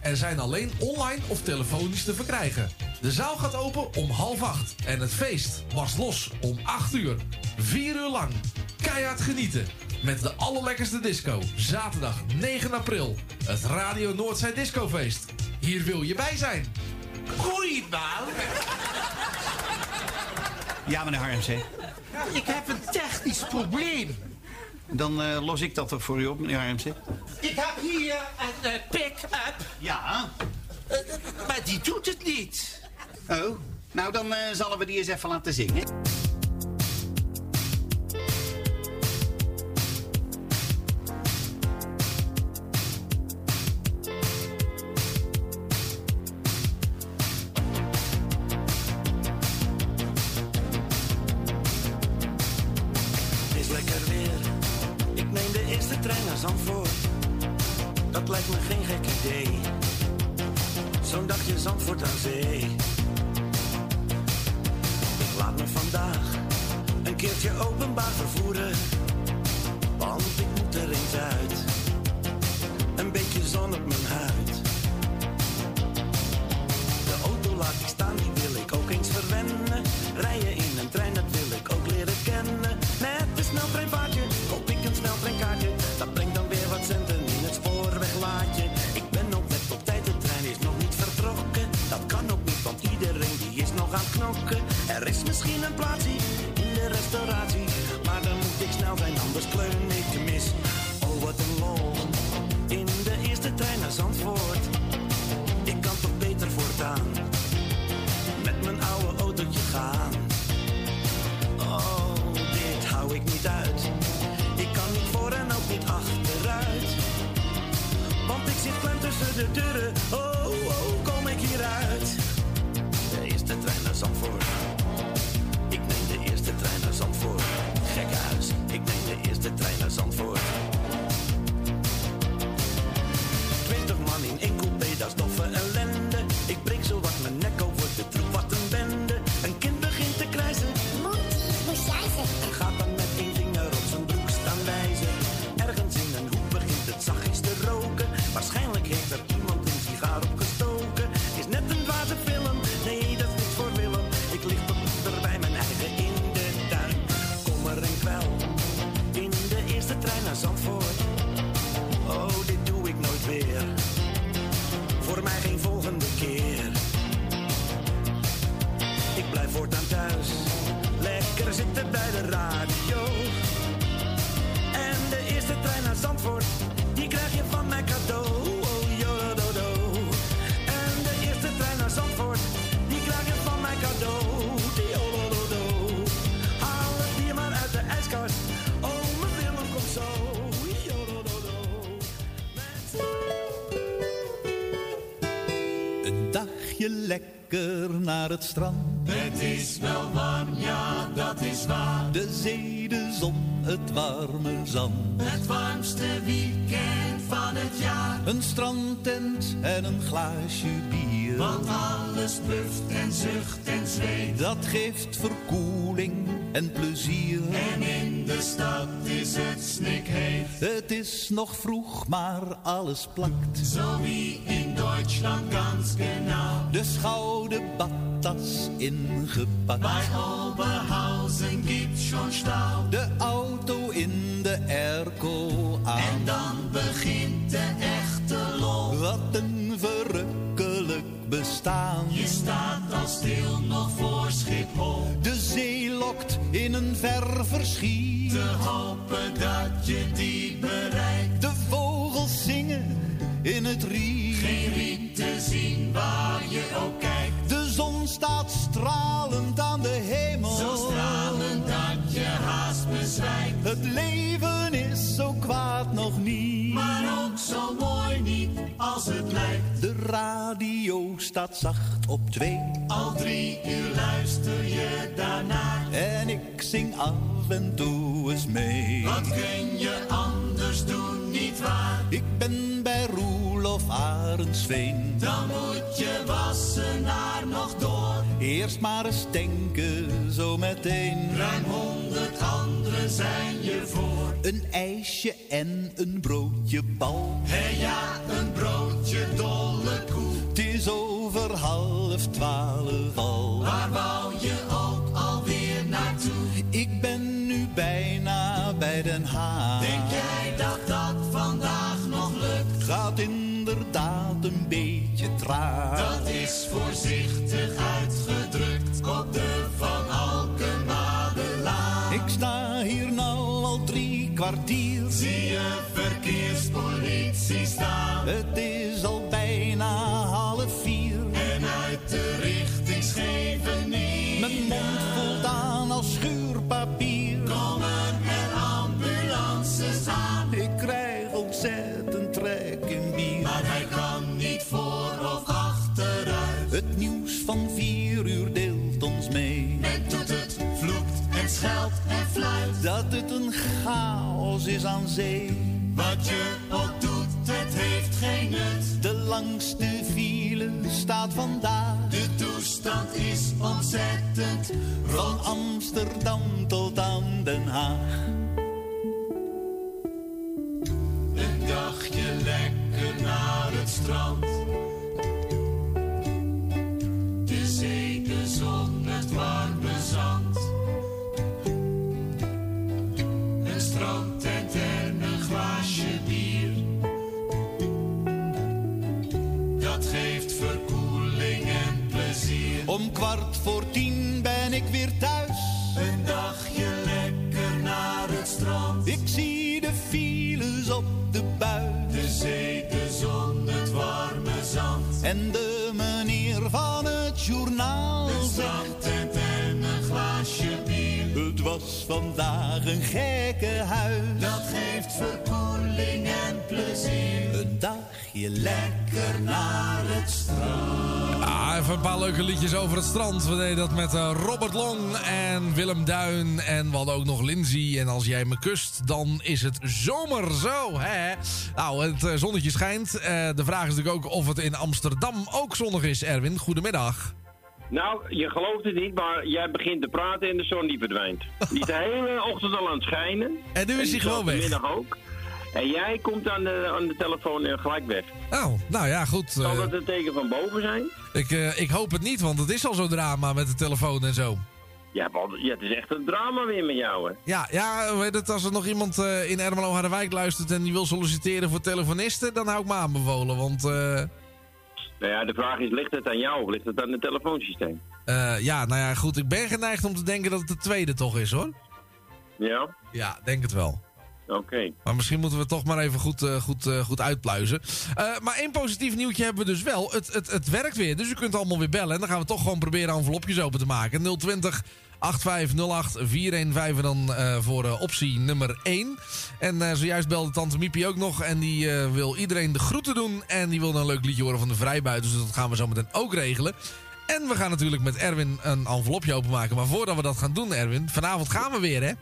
en zijn alleen online of telefonisch te verkrijgen. De zaal gaat open om half acht en het feest barst los om 8 uur. 4 uur lang. Keihard genieten met de allerlekkerste disco. Zaterdag 9 april. Het Radio Noordzij Discofeest. Hier wil je bij zijn. Goeiedag. Ja, meneer Harmsen. Ik heb een technisch probleem. Dan eh, los ik dat toch voor u op, meneer Harmsen. Ik heb hier een eh, pick-up. Ja. Eh, maar die doet het niet. Oh, nou dan zullen we die eens even laten zingen. Naar het strand. Het is wel warm, ja, dat is waar. De zee, de zon, het warme zand. Het warmste weekend van het jaar. Een strandtent en een glaasje bier. Want alles puft en zucht en zweet. Dat geeft verkoeling en plezier. En in de stad is het snikheet. Het is nog vroeg, maar alles plakt. Zo wie in Duitsland ganz genau. De schoude badtas ingepakt. Bij Oberhausen gibt's schon Stau. De auto in de airco aan. En dan begint de echte lol. Wat een verrukkelijk bestaan. Je staat al stil nog voor Schiphol. De zee lokt in een ver verschiet. Te hopen dat je die bereikt. De vogels zingen in het riet. Geen riet te zien waar je ook kijkt. Staat stralend aan de hemel. Zo stralend dat je haast bezwijkt. Het leven is zo kwaad nog niet. Maar ook zo mooi niet als het lijkt. De radio staat zacht op twee. Al drie uur luister je daarnaar. En ik zing af en toe eens mee. Wat kun je anders doen, niet waar? Ik ben Roelof Arendsveen. Dan moet je Wassenaar nog door. Eerst maar eens denken, zo meteen. Ruim honderd anderen zijn je voor. Een ijsje en een broodje bal. Hé ja, een broodje dolle koe. Het is over half twaalf al. Waar Dat is voorzichtig uitgedrukt op de Van Alkemadelaan. Ik sta hier nou al drie kwartier. Zie je verkeerspolitie staan? Het is het een chaos is aan zee. Wat je ook doet, het heeft geen nut. De langste file staat vandaag. De toestand is ontzettend. Van Amsterdam tot aan Den Haag. Een dagje lekker naar het strand. De zee, de zon, het warme Om kwart voor tien ben ik weer thuis. Een dagje lekker naar het strand. Ik zie de files op de buis. De zee, de zon, het warme zand. En de meneer van het journaal Een strandtent en een glaasje bier. Het was vandaag een gekke huis. Dat geeft verkoeling en plezier. Dagje lekker naar het strand. Ah, even een paar leuke liedjes over het strand. We deden dat met eh, Robert Long en Willem Duin. En we hadden ook nog Lindsay. En als jij me kust, dan is het zomer zo. Hè? Nou, het eh, zonnetje schijnt. Eh, de vraag is natuurlijk ook of het in Amsterdam ook zonnig is, Erwin. Goedemiddag. Nou, je gelooft het niet, maar jij begint te praten en de zon die verdwijnt. Die is de hele ochtend al aan het schijnen. En nu is hij gewoon weg. middag ook. En jij komt aan de, aan de telefoon en gelijk weg. Oh, nou ja, goed. Zal eh, dat een teken van boven zijn? ik, eh, ik hoop het niet, want het is al zo'n drama met de telefoon en zo. Ja, want, ja, het is echt een drama weer met jou, hè? Ja, ja, weet het, als er nog iemand eh, in Ermelo Harderwijk luistert en die wil solliciteren voor telefonisten, dan hou ik me aanbevolen. Want eh, Nou ja, de vraag is, ligt het aan jou of ligt het aan het telefoonsysteem? eh, ja, nou ja, goed, ik ben geneigd om te denken dat het de tweede toch is hoor. Ja? Ja, denk het wel. Oké. Maar misschien moeten we toch maar even goed, eh, goed, eh, goed uitpluizen. Eh, maar één positief nieuwtje hebben we dus wel. Het, het, het werkt weer, dus u kunt allemaal weer bellen. En dan gaan we toch gewoon proberen envelopjes open te maken. 020 8508 415 en dan voor optie nummer 1. En zojuist belde tante Miepie ook nog. En die wil iedereen de groeten doen. En die wil een leuk liedje horen van de Vrijbuiten. Dus dat gaan we zo meteen ook regelen. En we gaan natuurlijk met Erwin een envelopje openmaken. Maar voordat we dat gaan doen, Erwin, vanavond gaan we weer, hè?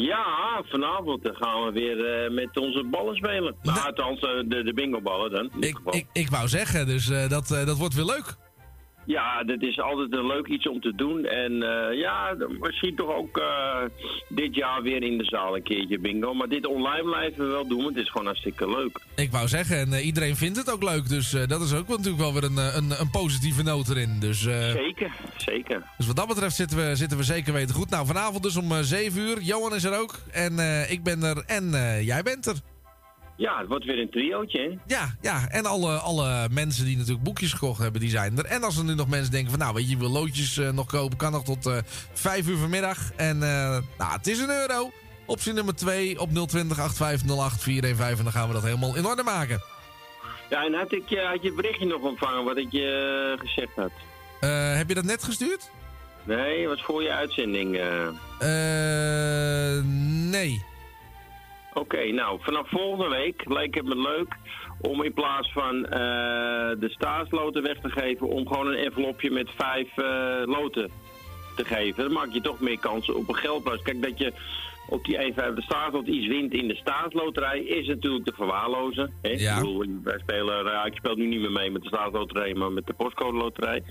Ja, vanavond gaan we weer eh, met onze ballen spelen. Nou, althans, eh, de, de bingoballen dan. geval. Ik, ik wou zeggen, dus eh, dat, dat wordt weer leuk. Ja, dat is altijd een leuk iets om te doen. En eh, ja, misschien toch ook eh, dit jaar weer in de zaal een keertje bingo. Maar dit online blijven we wel doen, want het is gewoon hartstikke leuk. Ik wou zeggen, en eh, iedereen vindt het ook leuk. Dus dat is ook natuurlijk wel weer een, een, een positieve noot erin. Dus, Zeker, zeker. dus wat dat betreft zitten we, zitten we zeker weten goed. Nou, vanavond dus om eh, 7 uur. Johan is er ook. En ik ben er. En jij bent er. Ja, het wordt weer een triootje, hè? Ja, ja. En alle, alle mensen die natuurlijk boekjes gekocht hebben, die zijn er. En als er nu nog mensen denken van, nou weet je, je wil loodjes eh, nog kopen, kan nog tot eh 5 uur vanmiddag. En eh, nou, het is een euro. Optie nummer 2 op 020 8508 415. En dan gaan we dat helemaal in orde maken. Ja, en had, ik, had je het berichtje nog ontvangen wat ik je gezegd had? Heb je dat net gestuurd? Nee, was voor je uitzending. nee. Oké, nou, vanaf volgende week leek het me leuk om in plaats van eh, de staatsloten weg te geven, om gewoon een envelopje met vijf eh, loten te geven. Dan maak je toch meer kansen op een geldprijs. Kijk, dat je op die 1 de staatslot iets wint in de staatsloterij is natuurlijk te verwaarlozen. Hè? Ja. Ik bedoel, wij spelen, ja, ik speel nu niet meer mee met de staatsloterij, maar met de postcode loterij.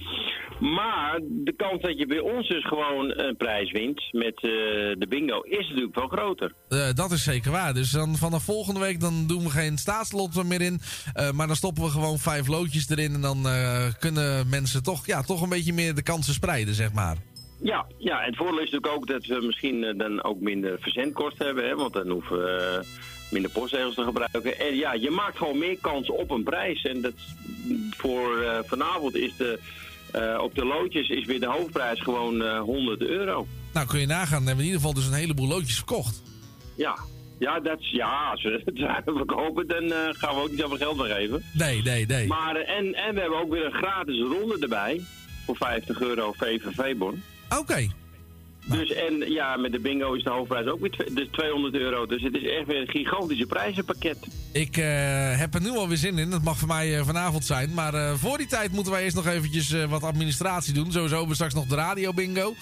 Maar de kans dat je bij ons dus gewoon een prijs wint met eh, de bingo is natuurlijk wel groter. Eh, dat is zeker waar. Dus dan vanaf volgende week dan doen we geen staatslot meer in. Eh, maar dan stoppen we gewoon vijf loodjes erin. En dan eh, kunnen mensen toch, ja, toch een beetje meer de kansen spreiden, zeg maar. Ja, ja, het voordeel is natuurlijk ook dat we misschien eh, dan ook minder verzendkosten hebben, hè, want dan hoeven we eh, minder postzegels te gebruiken. En ja, je maakt gewoon meer kans op een prijs. En dat voor eh, vanavond is de, op de loodjes is weer de hoofdprijs gewoon eh 100 euro. Nou, kun je nagaan. Dan hebben we in ieder geval dus een heleboel loodjes verkocht. Ja, ja, dat, is- ja als we het verkopen, dan gaan we ook niet zoveel geld meer geven. Nee, nee, nee. Maar, en, en we hebben ook weer een gratis ronde erbij voor 50 euro VVV-bon. Oké. Dus en ja, met de bingo is de hoofdprijs ook weer dus 200 euro. Dus het is echt weer een gigantische prijzenpakket. Ik eh, heb er nu alweer zin in. Dat mag voor mij eh, vanavond zijn. Maar eh, voor die tijd moeten wij eerst nog eventjes eh, wat administratie doen. Sowieso hebben we straks nog de radio bingo.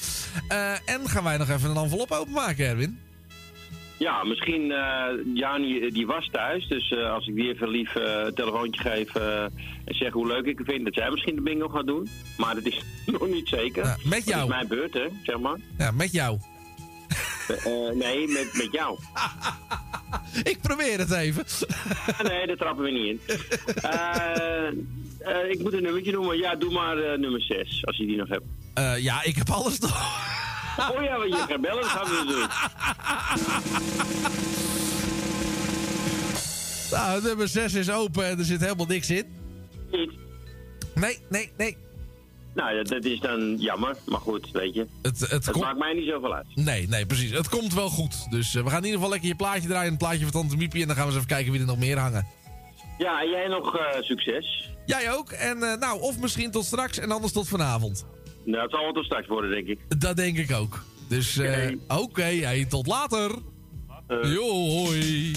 Eh, en gaan wij nog even een envelop openmaken, Erwin? Ja, misschien, eh Jani die was thuis, dus eh, als ik die even lief eh, een telefoontje geef eh, en zeg hoe leuk ik het vind, dat zij misschien de bingo gaat doen. Maar dat is nog niet zeker. Ja, met Dat jou. is mijn beurt, hè, zeg maar. Ja, met jou. Eh, nee, met, met jou. Ik probeer het even. nee, daar trappen we niet in. Eh, eh, ik moet een nummertje noemen. Ja, doe maar eh, nummer 6, als je die nog hebt. Eh, ja, ik heb alles nog. Oh ja, want je gaat bellen, dat gaan we doen. Nou, nummer 6 is open en er zit helemaal niks in. Niet? Nee, nee, nee. Nou, dat, dat is dan jammer, maar goed, weet je. Het, het, maakt mij niet zoveel uit. Nee, nee, precies. Het komt wel goed. Dus eh, we gaan in ieder geval lekker je plaatje draaien. Een plaatje van Tante Miepie. En dan gaan we eens even kijken wie er nog meer hangen. Ja, en jij nog eh, succes. Jij ook. En eh, nou, of misschien tot straks en anders tot vanavond. Nou, het zal wel tot straks worden, denk ik. Dat denk ik ook. Dus eh, oké, hey, tot later. Jo, hoi.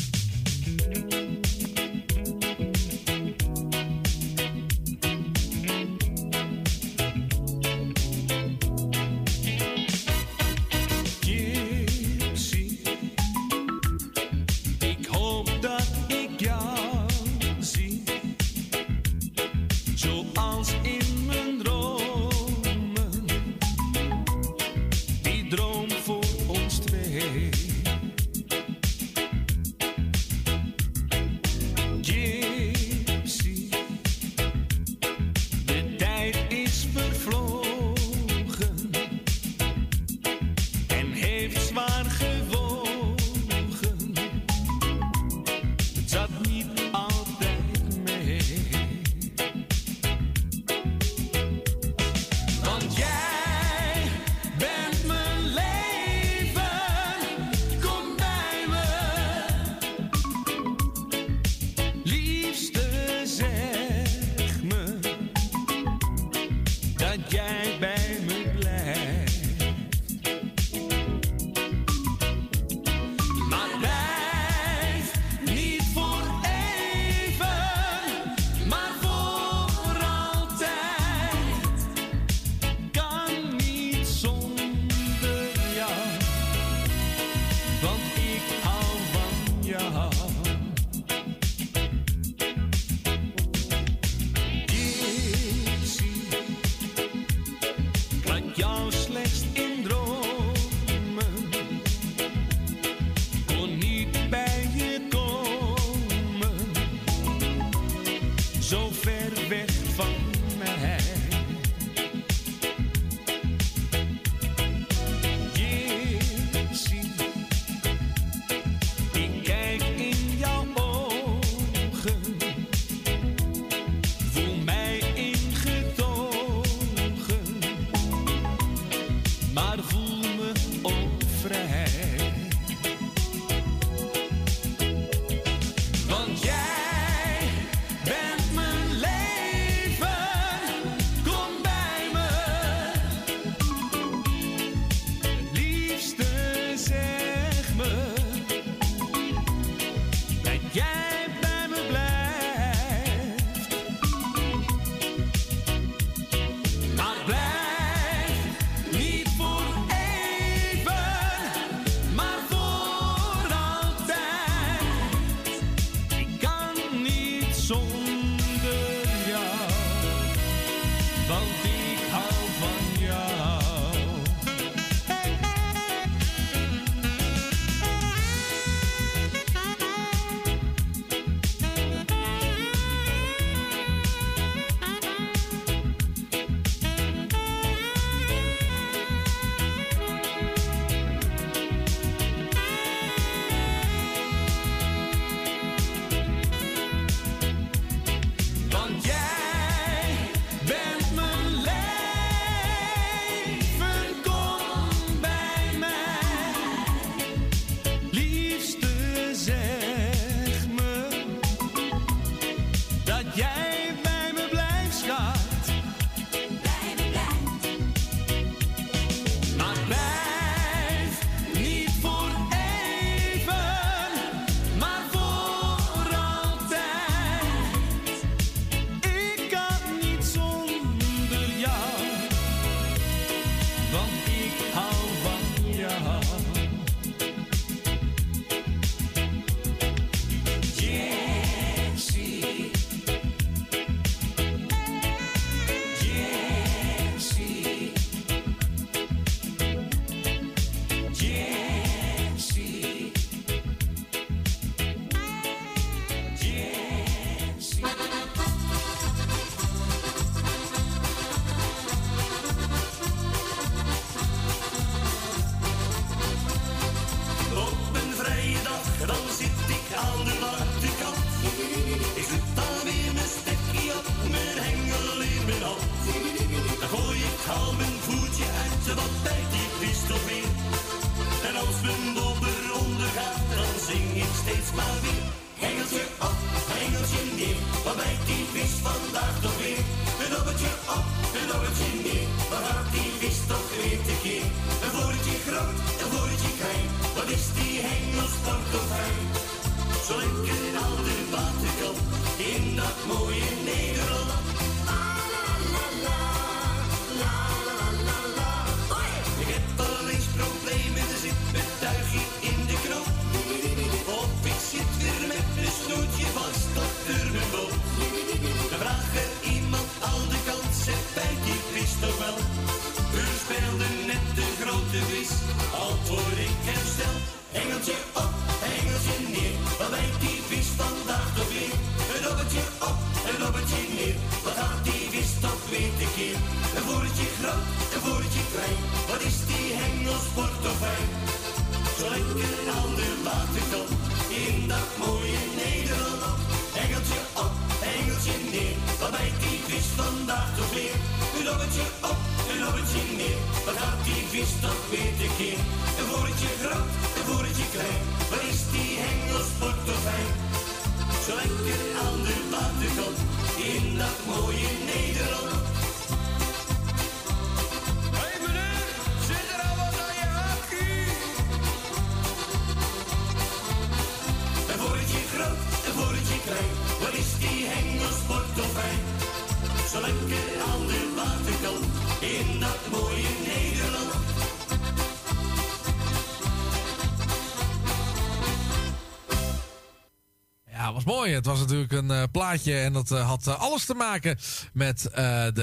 Het was natuurlijk een eh, plaatje en dat eh, had eh, alles te maken met eh, de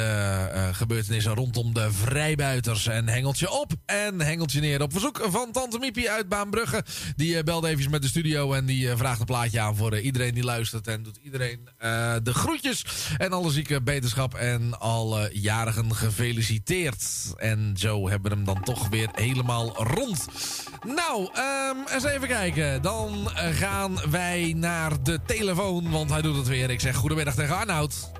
eh, gebeurtenissen rondom de vrijbuiters. En hengeltje op en hengeltje neer. Op verzoek van Tante Miepie uit Baanbrugge. Die eh, belde even met de studio en die eh, vraagt een plaatje aan voor eh, iedereen die luistert. En doet iedereen eh, de groetjes en alle zieke beterschap en alle jarigen gefeliciteerd. En zo hebben we hem dan toch weer helemaal rond. Nou, ehm, eens even kijken. Dan gaan wij naar de telefoon, want hij doet het weer. Ik zeg goedemiddag tegen Arnoud.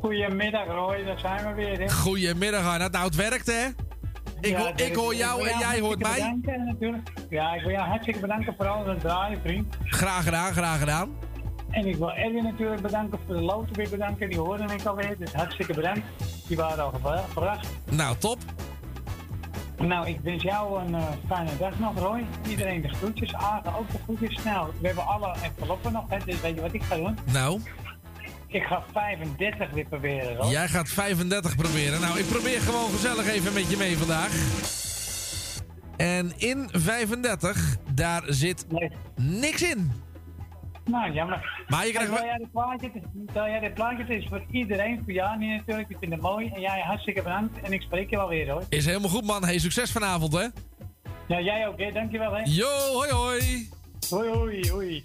Goedemiddag Roy, daar zijn we weer. Hè? Goedemiddag Arnoud. Nou, het werkt hè? Ik, Ja, hoor- ik hoor jou en jij hoort mij. bedanken, natuurlijk. Ja, ik wil jou hartstikke bedanken voor alles het draaien, vriend. Graag gedaan, graag gedaan. En ik wil Erwin natuurlijk bedanken voor de loten weer bedanken. Die hoorde ik alweer, dus hartstikke bedankt. Die waren al gebra- gebracht. Nou, top. Nou, ik wens jou een eh, fijne dag nog, Roy. Iedereen de groetjes, Agen ook de groetjes. Nou, we hebben alle enveloppen nog, hè, dus weet je wat ik ga doen? Nou, Ik ga 35 weer proberen, Roy. jij gaat 35 proberen. Nou, ik probeer gewoon gezellig even met je mee vandaag. En in 35, daar zit niks in. Nou, jammer. Maar je krijgt wel- jij dit plaatje, jij dit plaatje, het is voor iedereen, voor jou niet natuurlijk. Ik vind het mooi. En jij hartstikke bedankt. En ik spreek je wel weer, hoor. Is helemaal goed, man. Hey, succes vanavond, hè? Ja, jij ook, hè. Dankjewel, hè. Yo, hoi, hoi. Hoi, hoi, hoi.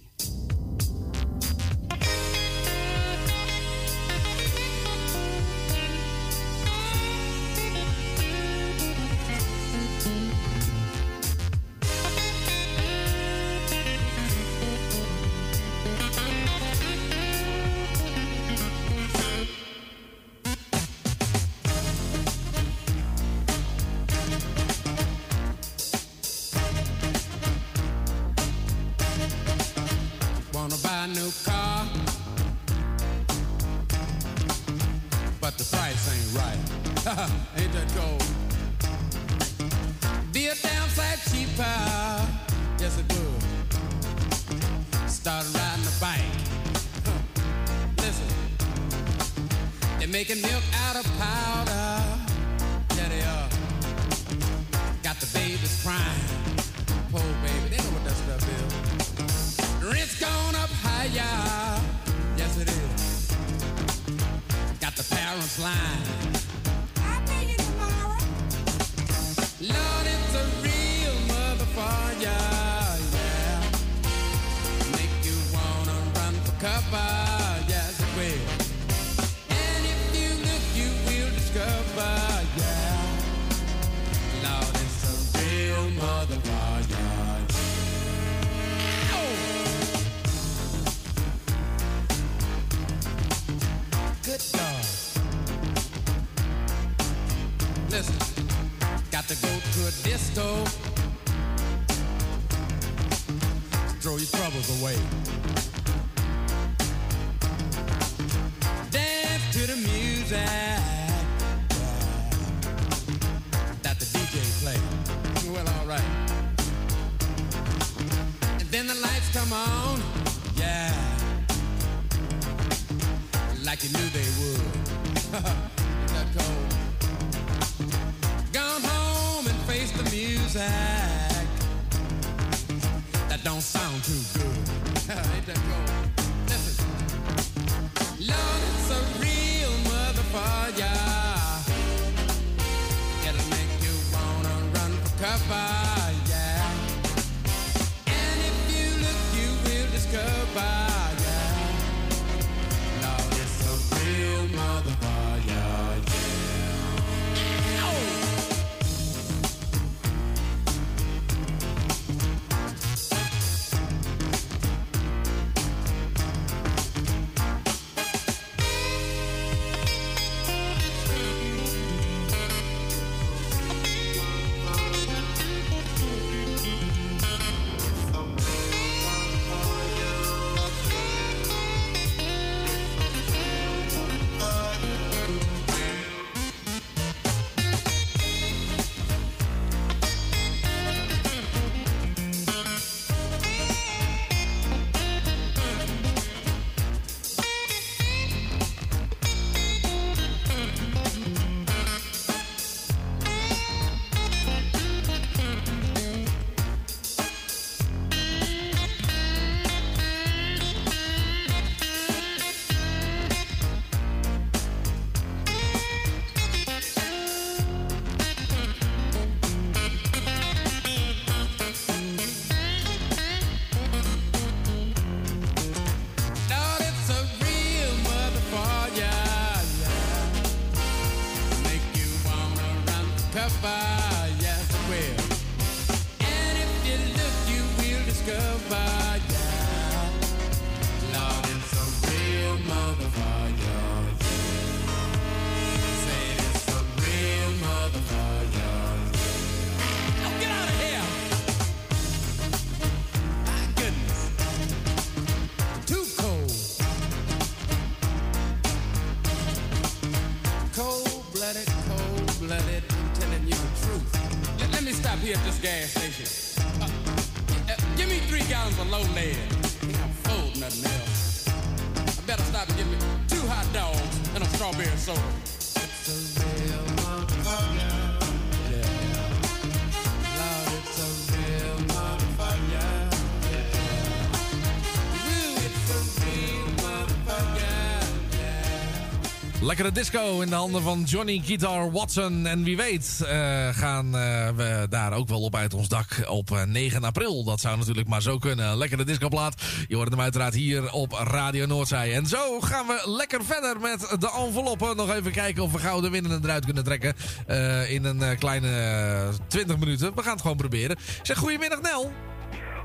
Lekkere disco in de handen van Johnny Guitar Watson. En wie weet eh, gaan eh, we daar ook wel op uit ons dak op eh, 9 april. Dat zou natuurlijk maar zo kunnen. Lekkere discoplaat. Je hoort hem uiteraard hier op Radio Noordzij. En zo gaan we lekker verder met de enveloppen. Nog even kijken of we gouden winnen eruit kunnen trekken. eh, in een eh, kleine eh, 20 minuten. We gaan het gewoon proberen. Zeg goedemiddag Nel.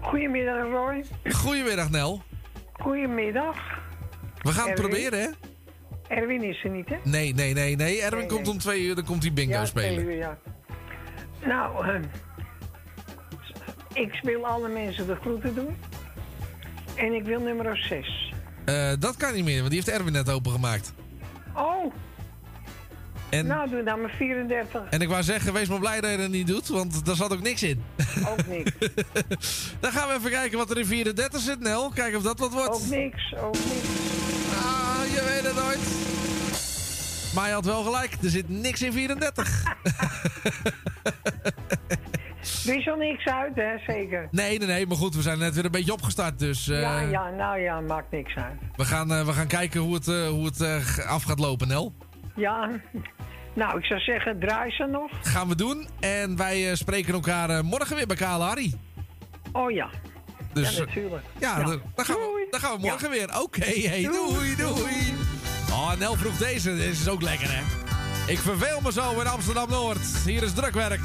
Goedemiddag Roy. Goedemiddag Nel. Goedemiddag. We gaan het proberen hè? Erwin is er niet, hè? Nee, nee, nee, nee. Erwin Nee, komt nee. om twee uur. Dan komt hij bingo ja, spelen. twee uur, ja. Nou, eh, ik wil alle mensen de groeten doen. En ik wil nummer 6. Eh, dat kan niet meer, want die heeft Erwin net opengemaakt. Oh, En, nou doe dan maar 34. en ik wou zeggen, wees maar blij dat je dat niet doet, want daar zat ook niks in. Ook niks. Dan gaan we even kijken wat er in 34 zit, Nel. Kijken of dat wat wordt. Ook niks, ook niks. Het. Maar je had wel gelijk, er zit niks in 34. Wissel niks uit, hè? Zeker. nee, nee, nee, maar goed, we zijn net weer een beetje opgestart, dus eh, Ja, ja, nou ja, maakt niks uit. We, gaan, eh, we gaan kijken hoe het, eh, hoe het af gaat lopen, Nel. Ja, nou, ik zou zeggen, draai ze nog. Gaan we doen. En wij spreken elkaar morgen weer bij Harry. Oh ja. Dus, ja, natuurlijk. Ja, dan, dan gaan we, dan gaan we morgen weer. Oké, hey, doei, doei. Oh, Nel vroeg deze. Deze is ook lekker, hè? Ik verveel me zo in Amsterdam-Noord. Hier is drukwerk.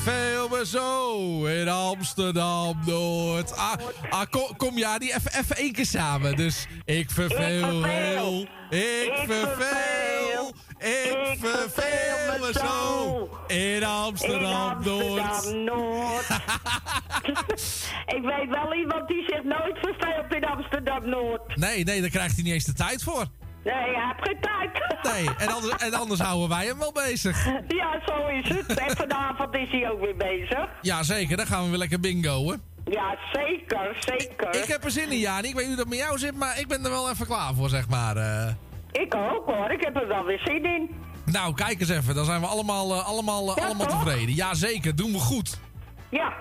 Verveel me zo in Amsterdam-Noord. Ah, ah, kom, kom ja, die even, even één keer samen. Dus ik verveel heel, ik verveel, ik verveel me zo in Amsterdam-Noord. Amsterdam-Noord. ik weet wel iemand die zich nooit verveelt in Amsterdam-Noord. Nee, nee, daar krijgt hij niet eens de tijd voor. Nee, hij heeft geen tijd. Nee, en anders, en anders houden wij hem wel bezig. Ja, zo is het. En vanavond is hij ook weer bezig. Ja, zeker. Dan gaan we weer lekker bingoen. Ja, zeker, zeker. Ik heb er zin in, Jani. Ik weet niet hoe dat met jou zit, maar ik ben er wel even klaar voor, zeg maar. eh. Ik ook hoor, ik heb er wel weer zin in. Nou, kijk eens even. Dan zijn we allemaal, eh, allemaal, eh, allemaal tevreden. Ja, zeker. Doen we goed. Ja.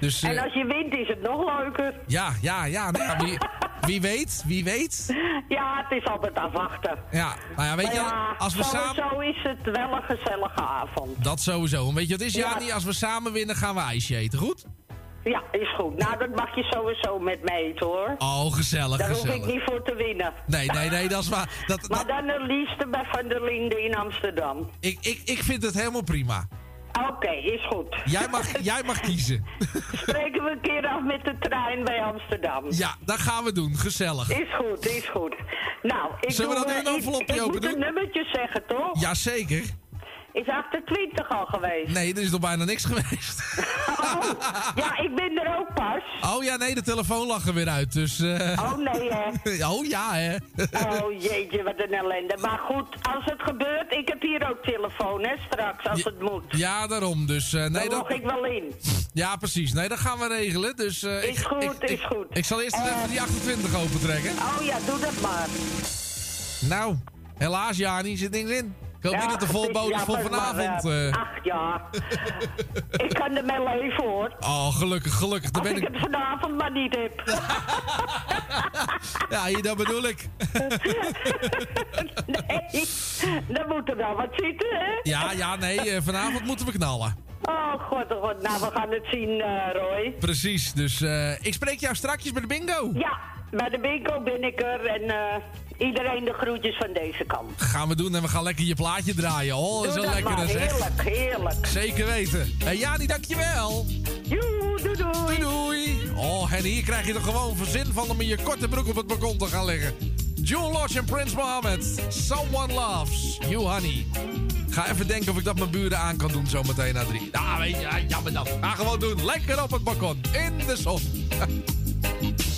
Dus, En als je wint is het nog leuker. Ja, ja, ja. Nou, ja, wie, weet, wie weet. Ja, het is altijd afwachten. Ja, nou ja, weet je, ja, als we samen... Sowieso is het wel een gezellige avond. Dat sowieso. En weet je wat is, Ja. Jani? Als we samen winnen, gaan we ijsje eten, goed? Ja, is goed. Nou, dat mag je sowieso met me eten hoor. Oh, gezellig, Daar hoef ik gezellig. niet voor te winnen. Nee, nee, nee, dat is waar. Dat, Maar dan het liefste bij Van der Linden in Amsterdam. ik, ik, ik vind het helemaal prima. Oké, is goed. Jij mag, jij mag kiezen. Spreken we een keer af met de trein bij Amsterdam. Ja, dat gaan we doen. Gezellig. Is goed, is goed. Nou, ik Zullen we dan eh, nu een ik- envelopje ik, open moet doen? een nummertje zeggen, toch? Jazeker. Is 28 al geweest? Nee, er is nog bijna niks geweest. Ja, ik ben Oh ja, nee, de telefoon lag er weer uit, dus... eh, Oh nee, hè? Oh ja, hè. Oh jeetje, wat een ellende. Maar goed, als het gebeurt, ik heb hier ook telefoon, hè, straks, als het moet. Ja, daarom. Dus eh, nee, Dan dat... log ik wel in. Ja, precies. Nee, dat gaan we regelen. Dus, eh, Is ik, goed, ik, is ik- goed. Ik zal eerst even die 28 opentrekken. Oh ja, doe dat maar. Nou, helaas, Jani, zit niks in. Ik hoop Ja, niet dat de het is volbodem is voor jammer, maar, vanavond. eh, eh. Ach ja. ik kan er wel even hoor. Oh, gelukkig, gelukkig. Dan Als ben ik ik... het vanavond maar niet heb. Ja, hier, dat bedoel ik. nee, dan moet er wel wat zitten, hè? Ja, ja, nee, eh, vanavond moeten we knallen. Oh god, oh god. Nou, we gaan het zien, Roy. Precies, dus ik spreek jou strakjes bij de bingo. Ja, bij de bingo ben ik er en iedereen de groetjes van deze kant. Gaan we doen en we gaan lekker je plaatje draaien. Oh, dat is wel lekker heerlijk, heerlijk. Zeker weten. Hé, Jani, dankjewel. Joe, doei doei. Doei doei. Oh, en hier krijg je er gewoon verzin van om in je korte broek op het balkon te gaan liggen. June Lodge en Prince Mohammed. Someone loves you, honey. Ga even denken of ik dat mijn buren aan kan doen zometeen na drie. Ah, weet je, ja, jammer dan. Ga gewoon doen. Lekker op het balkon. In de zon.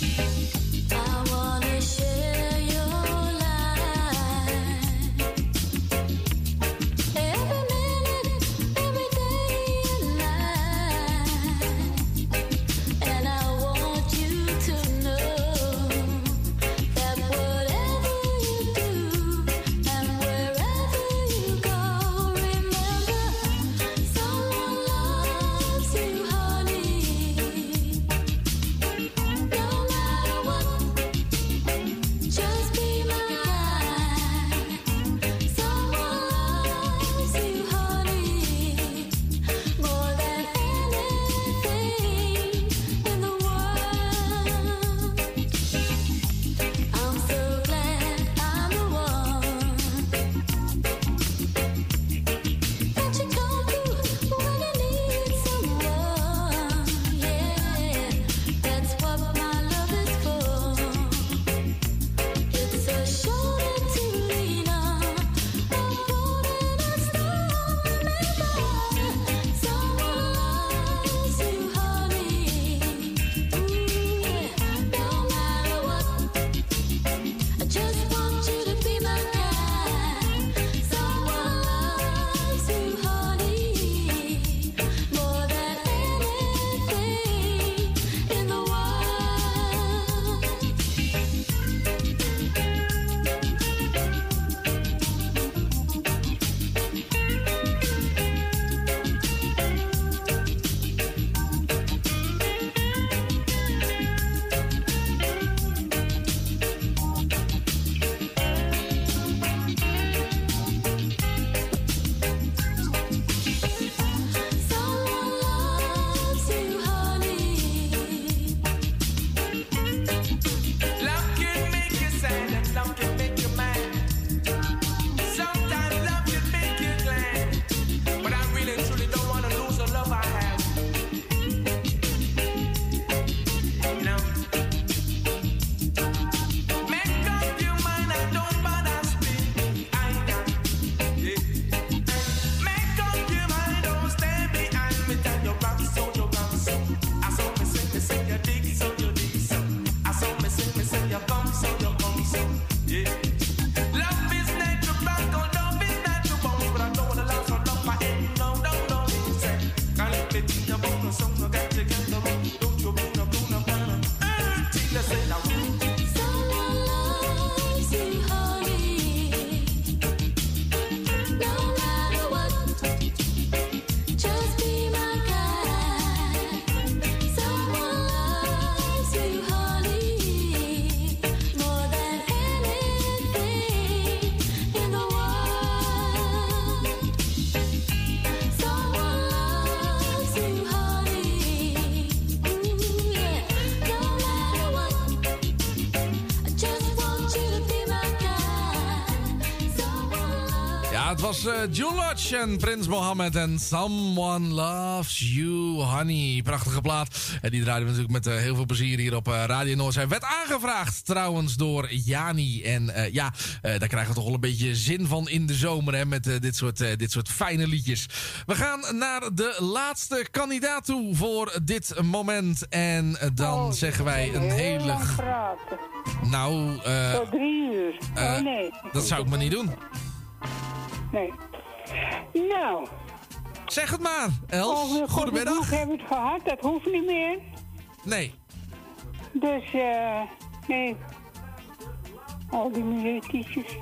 Ja, het was eh, June Lodge en Prins Mohammed en Someone Loves You, Honey. Prachtige plaat. En die draaiden we natuurlijk met eh, heel veel plezier hier op eh, Radio Noord. Zij werd aangevraagd trouwens door Jani. En ja, daar krijgen we toch wel een beetje zin van in de zomer hè, met dit, soort, dit soort fijne liedjes. We gaan naar de laatste kandidaat toe voor dit moment. En dan zeggen wij een hele... Nou, eh, Tot drie uur. oh nee. dat zou ik maar niet doen. Nee. Nou. Zeg het maar, Els. Over Goedemiddag. Goed hebben we het gehad, dat hoeft niet meer. Nee. Dus, eh, nee. Al die muziekjes.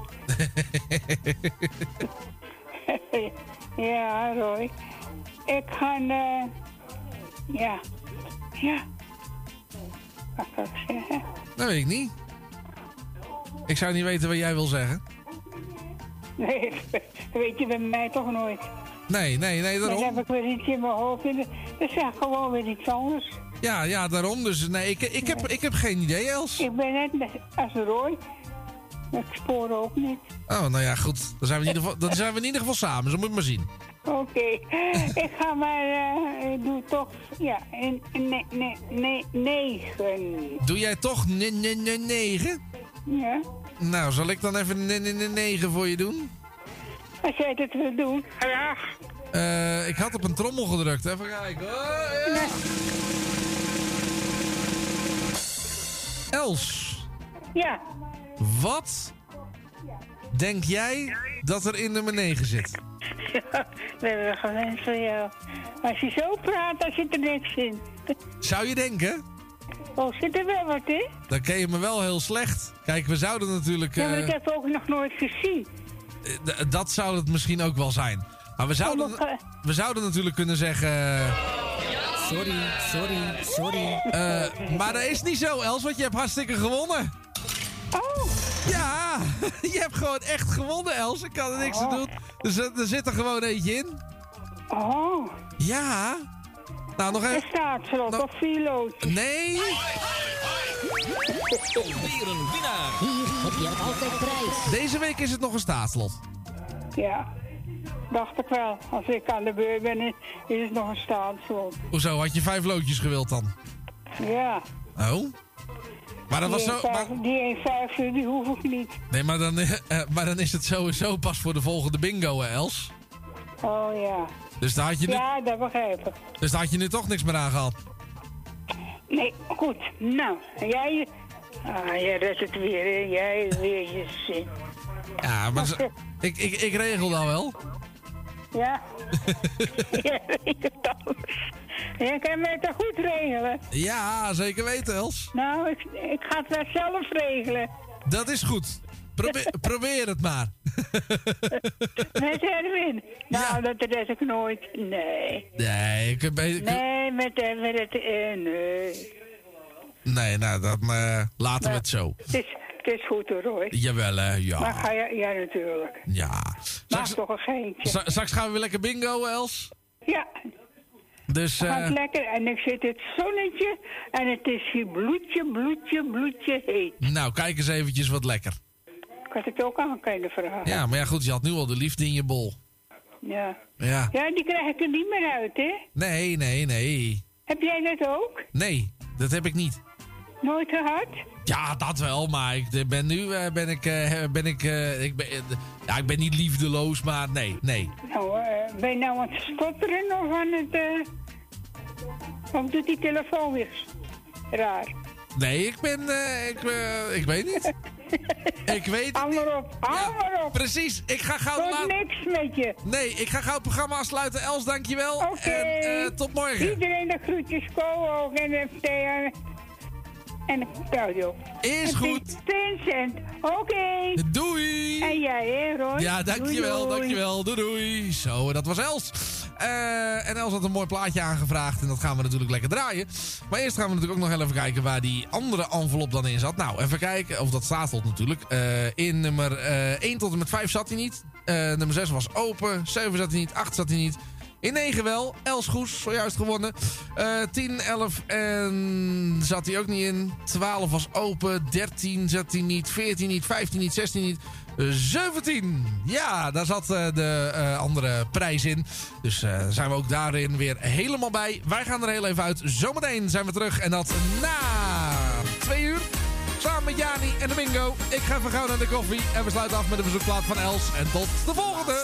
ja, Roy. Ik ga, eh, ja, ja. Wat kan ik zeggen? Dat weet ik niet. Ik zou niet weten wat jij wil zeggen. Nee, dat weet je bij mij toch nooit. Nee, nee, nee, Dan daarom. heb ik weer iets in mijn hoofd en dan- dan zeg ik gewoon weer iets anders. Ja, ja, daarom. Dus nee, ik, ik, heb, ik heb geen idee, Els. Ik ben net als Roy. Ik spoor ook niet. Oh, nou ja, goed. Dan zijn we in ieder geval, dan zijn we in ieder geval samen. Zo moet je maar zien. Oké, ik ga maar, eh, ik doe toch, ja, nee, nee, nee, negen. Doe jij toch ne- ne- ne- negen? Ja, Nou, zal ik dan even ne- negen voor je doen? als jij het wil doen. Ja. Eh, ik had op een trommel gedrukt. Even kijken. Oh, ja. Els, Ja, wat denk jij dat er in nummer 9 zit? we hebben gewend van jou. Als je zo praat, dan zit er niks in. Zou je denken? Oh, zit er wel wat in? Dan ken je me wel heel slecht. Kijk, we zouden natuurlijk... Ja, maar ik eh, heb ook nog nooit gezien. d- dat zou het misschien ook wel zijn. Maar we zouden, Oh, maar- we zouden natuurlijk kunnen zeggen... Sorry, sorry, sorry. eh, maar dat is niet zo, Els, want je hebt hartstikke gewonnen. Oh. Ja, je hebt gewoon echt gewonnen, Els. Ik kan er niks aan doen. Er, zit- er zit er gewoon eentje in. Oh. Ja. Nou, nog even... Er staat slot of vier loodjes. Nee. Weer een winnaar. Hier heb je altijd prijs. Deze week is het nog een staatslot. Ja, dacht ik wel. Als ik aan de beurt ben, is het nog een staatslot. Hoezo, had je vijf loodjes gewild dan? Ja. Oh? Maar dat was die zo... 1,5 Maar, Die 1,50 die hoef ik niet. nee, maar dan, eh, eh, maar dan is het sowieso pas voor de volgende bingo, hè, Els. Oh ja. Dus daar had je nu, Ja, dat begrijp ik. dus daar had je nu toch niks meer aan gehad. Nee, goed. Nou, jij... Ah, jij redt het weer, hè. Jij weer je zin. Ja, maar ze- ik, ik, ik regel dat wel. Ja. ik het alles. Jij kan mij toch goed regelen? Ja, zeker weten, Els. Nou, ik, ik ga het wel zelf regelen. Dat is goed. Probeer, probeer het maar. Met Erwin. Nou, dat red ik nooit. Nee. Nee, ik, ik- Nee, met, eh, met het... eh, nee. nee, nou, dan eh, laten we het zo. Het is, het is goed hoor, Roy. Jawel, hè, Maar ja. ga je... Ja, natuurlijk. Ja. Maak toch een geintje. Stra- Straks gaan we weer lekker bingo, Els. Ja, Dus, het gaat eh, lekker. En ik zit in het zonnetje. En het is hier bloedje, bloedje, bloedje heet. nou, kijk eens eventjes wat lekker. Ik had het ook aan kunnen vragen. Ja, maar ja, goed, je had nu al de liefde in je bol. Ja. Ja. Ja, die krijg ik er niet meer uit, hè? Nee, nee, nee. Heb jij dat ook? Nee, dat heb ik niet. Nooit gehad? Ja, dat wel, maar ik ben nu eh, ben ik, eh, ben ik, eh, ik ben, ja, ik ben niet liefdeloos, maar nee, nee. Nou, ben je nou aan het stotteren of aan het... Of doet die telefoon weer raar? Nee, ik ben, ik, ik weet niet. ik weet maar op, hou maar op. Precies, ik ga gauw... Doe laat- niks met je. Nee, ik ga gauw het programma afsluiten. Els, dankjewel. Oké. En eh, tot morgen. Iedereen de groetjes, Ko ook en Thea en Claudio. Is En goed. Vincent, oké. Doei. En jij, hè, Roy? Ja, dankjewel, Doei, doei. dankjewel. Doei, doei. Zo, dat was Els. Eh, en Els had een mooi plaatje aangevraagd en dat gaan we natuurlijk lekker draaien. Maar eerst gaan we natuurlijk ook nog even kijken waar die andere envelop dan in zat. Nou, even kijken, of dat staat tot natuurlijk. Eh, in nummer eh 1 tot en met 5 zat hij niet. Nummer 6 was open, 7 zat hij niet, 8 zat hij niet. In 9 wel. Els Goes, zojuist gewonnen. Eh 10, 11 en zat hij ook niet in. 12 was open. 13 zat hij niet. 14 niet. 15 niet. 16 niet. 17. Ja, daar zat eh, de eh, andere prijs in. Dus eh, zijn we ook daarin weer helemaal bij. Wij gaan er heel even uit. Zometeen zijn we terug. En dat na twee uur. Samen met Jani en de bingo. Ik ga even gauw naar de koffie. En we sluiten af met een verzoekplaat van Els. En tot de volgende.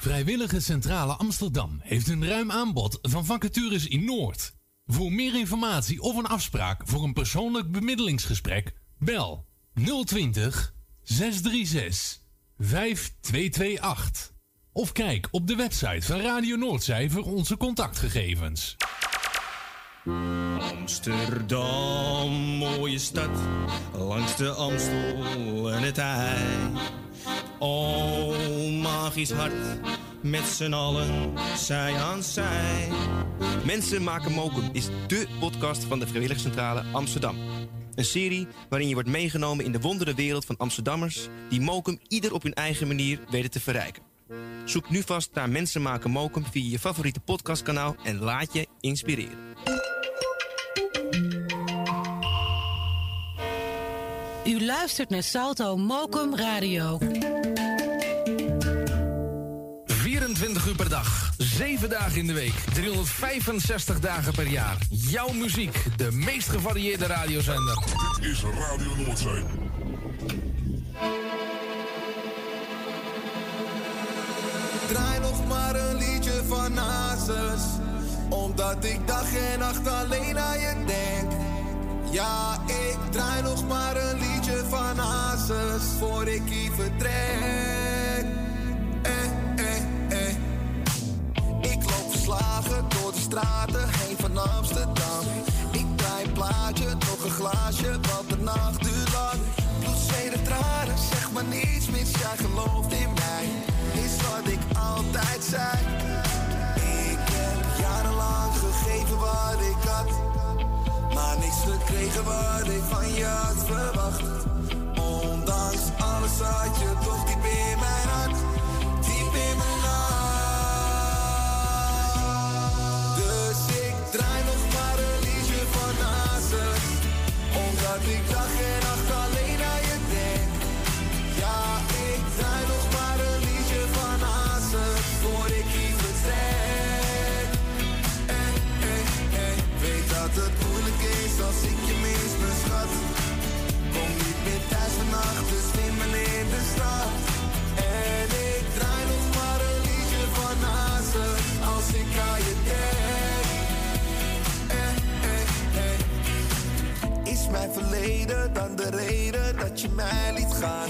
Vrijwillige Centrale Amsterdam heeft een ruim aanbod van vacatures in Noord. Voor meer informatie of een afspraak voor een persoonlijk bemiddelingsgesprek, bel 020 636 5228. Of kijk op de website van Radio Noordzij voor onze contactgegevens. Amsterdam, mooie stad, langs de Amstel en het IJ. O, magisch hart, met z'n allen, zij aan zij. Mensen maken mokum is dé podcast van de Vrijwilligcentrale Amsterdam. Een serie waarin je wordt meegenomen in de wondere wereld van Amsterdammers... die mokum ieder op hun eigen manier weten te verrijken. Zoek nu vast naar Mensen maken mokum via je favoriete podcastkanaal... en laat je inspireren. U luistert naar Salto Mokum Radio. 24 uur per dag, 7 dagen in de week, 365 dagen per jaar. Jouw muziek, de meest gevarieerde radiozender. Dit is Radio Noordzee. Draai nog maar een liedje van Hazes. Omdat ik dag en nacht alleen aan je denk. Ja, ik draai nog maar een liedje van Hazes. Voor ik hier vertrek. Straten heen van Amsterdam. Ik een plaatje, nog een glaasje, want de nacht duurt lang. Bloed, zweet en tranen, zeg maar niets mis, jij gelooft in mij. Is wat ik altijd zei. Ik heb jarenlang gegeven wat ik had. Maar niks gekregen wat ik van je had verwacht. Ondanks alles had je toch diep in mijn hart. Mijn verleden dan de reden dat je mij liet gaan?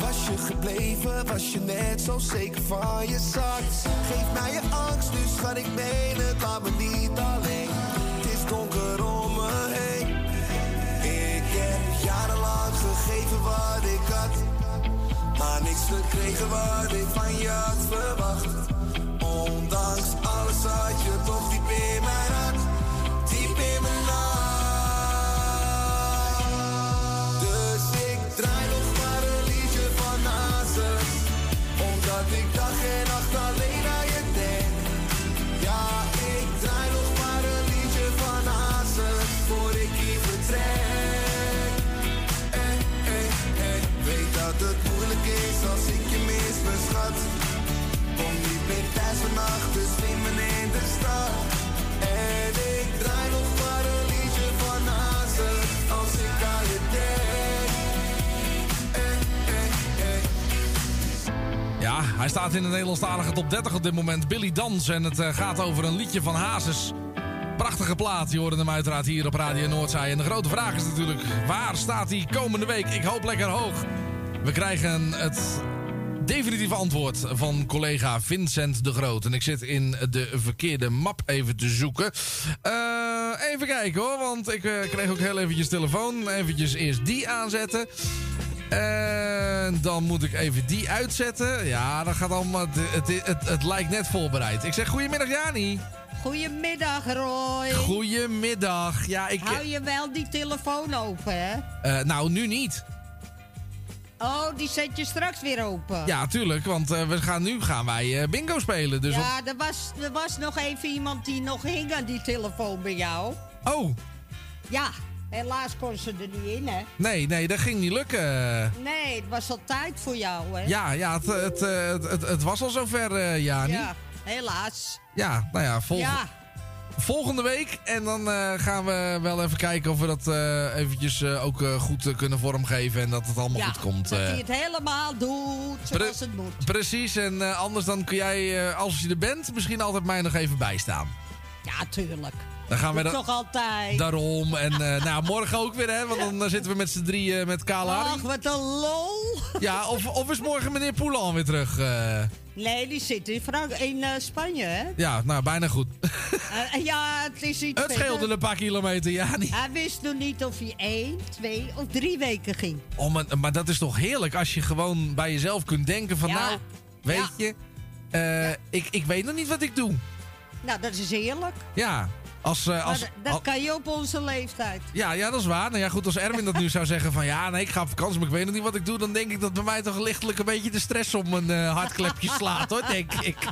Was je gebleven, was je net zo zeker van je zak? Geef mij je angst, nu schat ik meen het, laat me niet alleen. Het is donker om me heen. Ik heb jarenlang gegeven wat ik had. Maar niks gekregen wat ik van je had verwacht. Ondanks alles had je toch diep in mijn hart. Diep in mijn in de stad. En ik draai nog maar een liedje van. Als ik. Ja, hij staat in de Nederlandstalige top 30 op dit moment. Billy Dans. En het eh, gaat over een liedje van Hazes. Prachtige plaat. Je hoorde hem uiteraard hier op Radio Noordzij. En de grote vraag is natuurlijk... waar staat hij komende week? Ik hoop lekker hoog. We krijgen het definitieve antwoord van collega Vincent de Groot. En ik zit in de verkeerde map even te zoeken. Eh, even kijken hoor, want ik eh, kreeg ook heel eventjes telefoon. Eventjes eerst die aanzetten. En dan moet ik even die uitzetten. Ja, dat gaat allemaal. Het, het, het, het lijkt net voorbereid. Ik zeg goedemiddag, Jani. Goedemiddag, Roy. Goedemiddag. Ja, ik. Hou je wel die telefoon open, hè? Eh, nou, nu niet. Oh, die zet je straks weer open. Ja, tuurlijk, want eh, we gaan, nu gaan wij eh, bingo spelen. Dus op- ja, er was, er was nog even iemand die nog hing aan die telefoon bij jou. Oh, Ja, helaas kon ze er niet in, hè? nee, nee, dat ging niet lukken. Nee, het was al tijd voor jou, hè? Ja, ja het, het, eh, het, het, het was al zover, eh Jani. Ja, helaas. Ja, nou ja, volg- Ja, volgende week. En dan eh, gaan we wel even kijken of we dat eh, eventjes eh, ook goed kunnen vormgeven. En dat het allemaal ja, goed komt. dat hij het helemaal doet zoals het moet. Precies, en anders dan kun jij, als je er bent, misschien altijd mij nog even bijstaan. Ja, tuurlijk. Dan gaan we toch altijd. Daarom. En nou, morgen ook weer, hè? Want dan zitten we met z'n drieën met Kale Ach, wat een lol. Ja, of, of is morgen meneer Poelan weer terug? Nee, die zit in, Frank in eh, Spanje, hè? ja, nou, bijna goed. Eh, ja, het is iets Het scheelde een paar kilometer, ja niet. Hij wist nog niet of hij één, twee of drie weken ging. Oh, maar, maar dat is toch heerlijk als je gewoon bij jezelf kunt denken van... Ja. Nou, weet je, eh, ik, ik weet nog niet wat ik doe. Nou, dat is heerlijk. Ja, als... eh, als, dat al- kan je op onze leeftijd. ja, ja, dat is waar. Nou ja, goed, als Erwin dat nu zou zeggen van... Ja, nee, ik ga op vakantie, maar ik weet nog niet wat ik doe... dan denk ik dat bij mij toch lichtelijk een beetje de stress op mijn eh, hartklepje slaat, hoor, denk ik.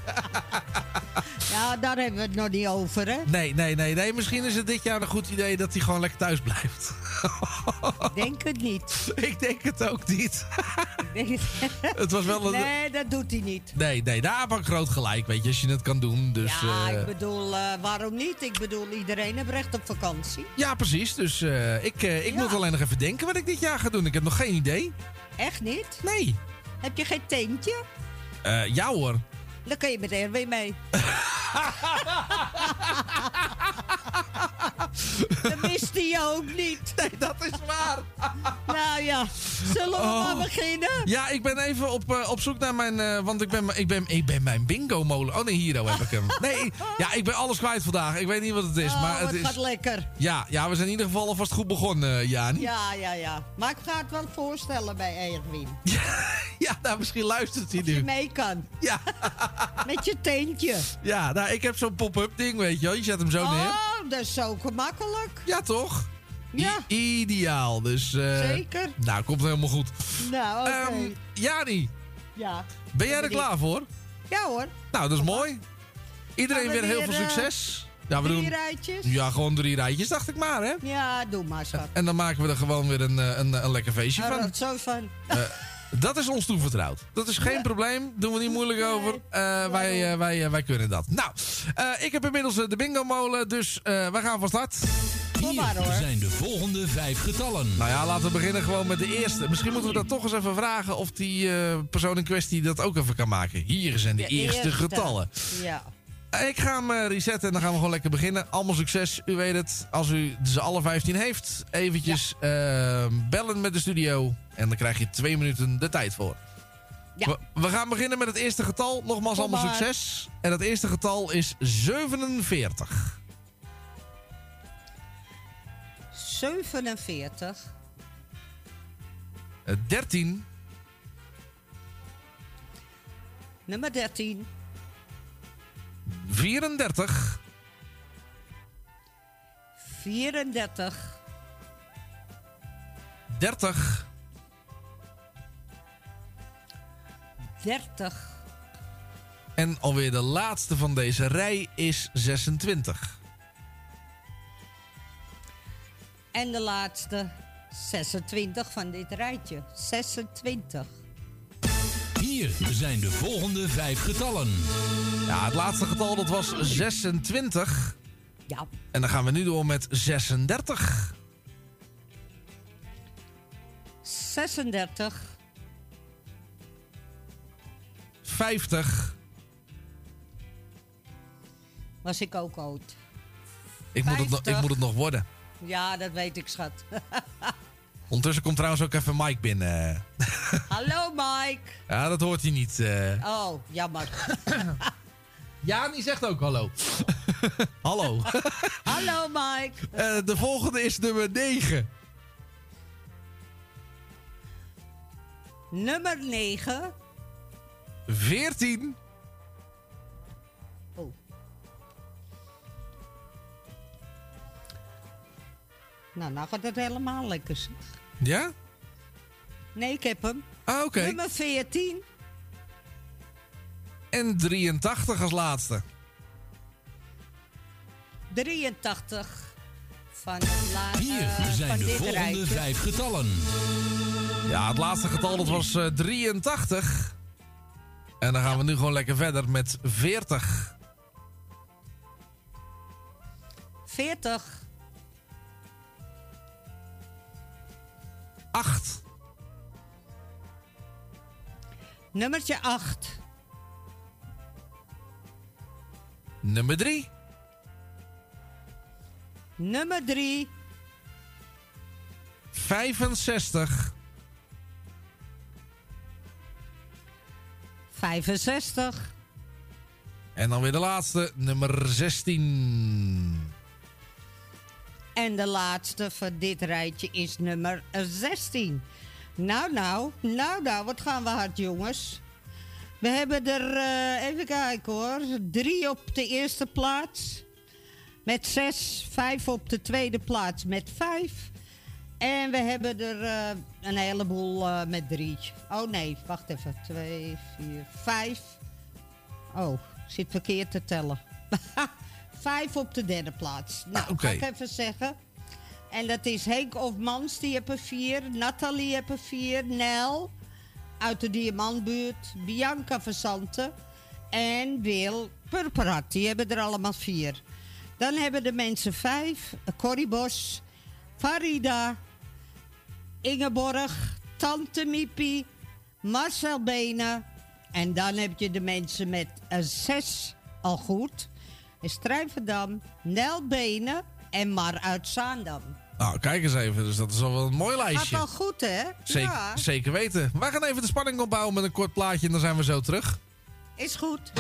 Ja, daar hebben we het nog niet over, hè? Nee, nee, nee, nee. Misschien is het dit jaar een goed idee dat hij gewoon lekker thuis blijft. Ik denk het niet. ik denk het ook niet. Denk Het was wel een- Nee, dat doet hij niet. Nee, nee, daar heb ik groot gelijk, weet je, als je het kan doen. Dus, ja, eh, ik bedoel, eh, waarom niet? Ik bedoel, iedereen heeft recht op vakantie. ja, precies. Dus eh, ik, ik Ja. moet alleen nog even denken wat ik dit jaar ga doen. Ik heb nog geen idee. Echt niet? Nee. Heb je geen tentje? Ja hoor. Dan kan je met Erwin mee. dat wist hij ook niet. Nee, dat is waar. nou ja, zullen we Oh. maar beginnen? Ja, ik ben even op, eh, op zoek naar mijn... eh, want ik ben, ik, ben, ik ben mijn bingo-molen... Oh nee, hier oh, heb ik hem. Nee, ja, ik ben alles kwijt vandaag. Ik weet niet wat het is. Oh, maar het het is, gaat lekker. ja, ja, we zijn in ieder geval alvast goed begonnen, eh, Jani. Ja, ja, ja. Maar ik ga het wel voorstellen bij Erwin. Ja, nou, misschien luistert hij Of je nu. mee kan. Ja. Met je tentje. Ja, nou, ik heb zo'n pop-up ding, weet je wel. Je zet hem zo neer. Oh, dat is zo gemakkelijk. Ja, toch? Ja. I- ideaal, dus... eh, Zeker. Nou, komt helemaal goed. Nou, oké. Ehm, Jani, ja. ben jij er ik. klaar voor? Ja hoor. Nou, dat is mooi. Iedereen we weer heel veel eh, succes. Ja, we drie doen... rijtjes? Ja, gewoon drie rijtjes, dacht ik maar, hè? Ja, doe maar, schat. En dan maken we er gewoon weer een, eh, een, een lekker feestje van. van. Eh, dat is ons toevertrouwd. Dat is geen probleem. Doen we niet moeilijk over. Eh, wij, eh, wij, eh, wij kunnen dat. Nou, eh, ik heb inmiddels de bingo molen. Dus eh wij gaan van start. Hier zijn de volgende vijf getallen. Nou ja, laten we beginnen gewoon met de eerste. Misschien moeten we dat toch eens even vragen of die eh, persoon in kwestie dat ook even kan maken. Hier zijn de, eerste, getallen. Ja. Eh, Ik ga hem eh, resetten en dan gaan we gewoon lekker beginnen. Allemaal succes, u weet het. Als u ze alle 15 heeft, eventjes eh, bellen met de studio. En dan krijg je twee minuten de tijd voor. Ja. We, we gaan beginnen met het eerste getal. Nogmaals, Kom allemaal maar. succes. En het eerste getal is 47. 47. Eh, 13. Nummer 13. 34. 34. 30. 30. En alweer de laatste van deze rij is 26. En de laatste 26 van dit rijtje. 26. Hier zijn de volgende vijf getallen. Ja, het laatste getal dat was 26. Ja. En dan gaan we nu door met 36. 36. 50. Was ik ook oud. Ik moet, het, nog- ik 50. moet het nog worden. Ja, dat weet ik, schat. Ondertussen komt trouwens ook even Mike binnen. Hallo, Mike. Ja, dat hoort hij niet. eh. Oh, jammer. Ja, die zegt ook hallo. hallo. Hallo, Mike. Eh, de volgende is nummer 9. Nummer 9. 14. Oh. Nou, nou gaat het helemaal lekker, zeg. Ja? Nee, ik heb hem. Ah, oké. Nummer 14. En 83 als laatste. 83 van het la- Hier eh, zijn van de dit volgende rijtje. vijf getallen. Ja, het laatste getal dat was eh, 83. En dan gaan we nu gewoon lekker verder met 40. 40. 8. Nummertje 8. Nummer 3. Nummer 3. 65. 65. En dan weer de laatste, nummer 16. En de laatste van dit rijtje is nummer 16. Nou, nou, nou, nou, wat gaan we hard, jongens. We hebben er, eh, even kijken hoor, drie op de eerste plaats. Met zes, vijf op de tweede plaats met vijf. En we hebben er eh, een heleboel eh, met drie. Oh nee, wacht even. Twee, vier, vijf. Oh, zit verkeerd te tellen. vijf op de derde plaats. Nou, oké. ga ik even zeggen. En dat is Henk Hofmans, die er vier. Nathalie er vier. Nel uit de Diamantbuurt. Bianca Verzanten. En Wil Purperhart. Die hebben er allemaal vier. Dan hebben de mensen vijf. Corrie Bos. Farida. Ingeborg. Tante Miepie. Marcel Benen. En dan heb je de mensen met een zes al goed. Is Strijverdam, Nel Benen en Mar uit Zaandam. Nou, kijk eens even. Dus dat is al wel een mooi Gaat lijstje. al goed, hè? Zeker, Ja, zeker weten. Wij gaan even de spanning opbouwen met een kort plaatje en dan zijn we zo terug. is goed.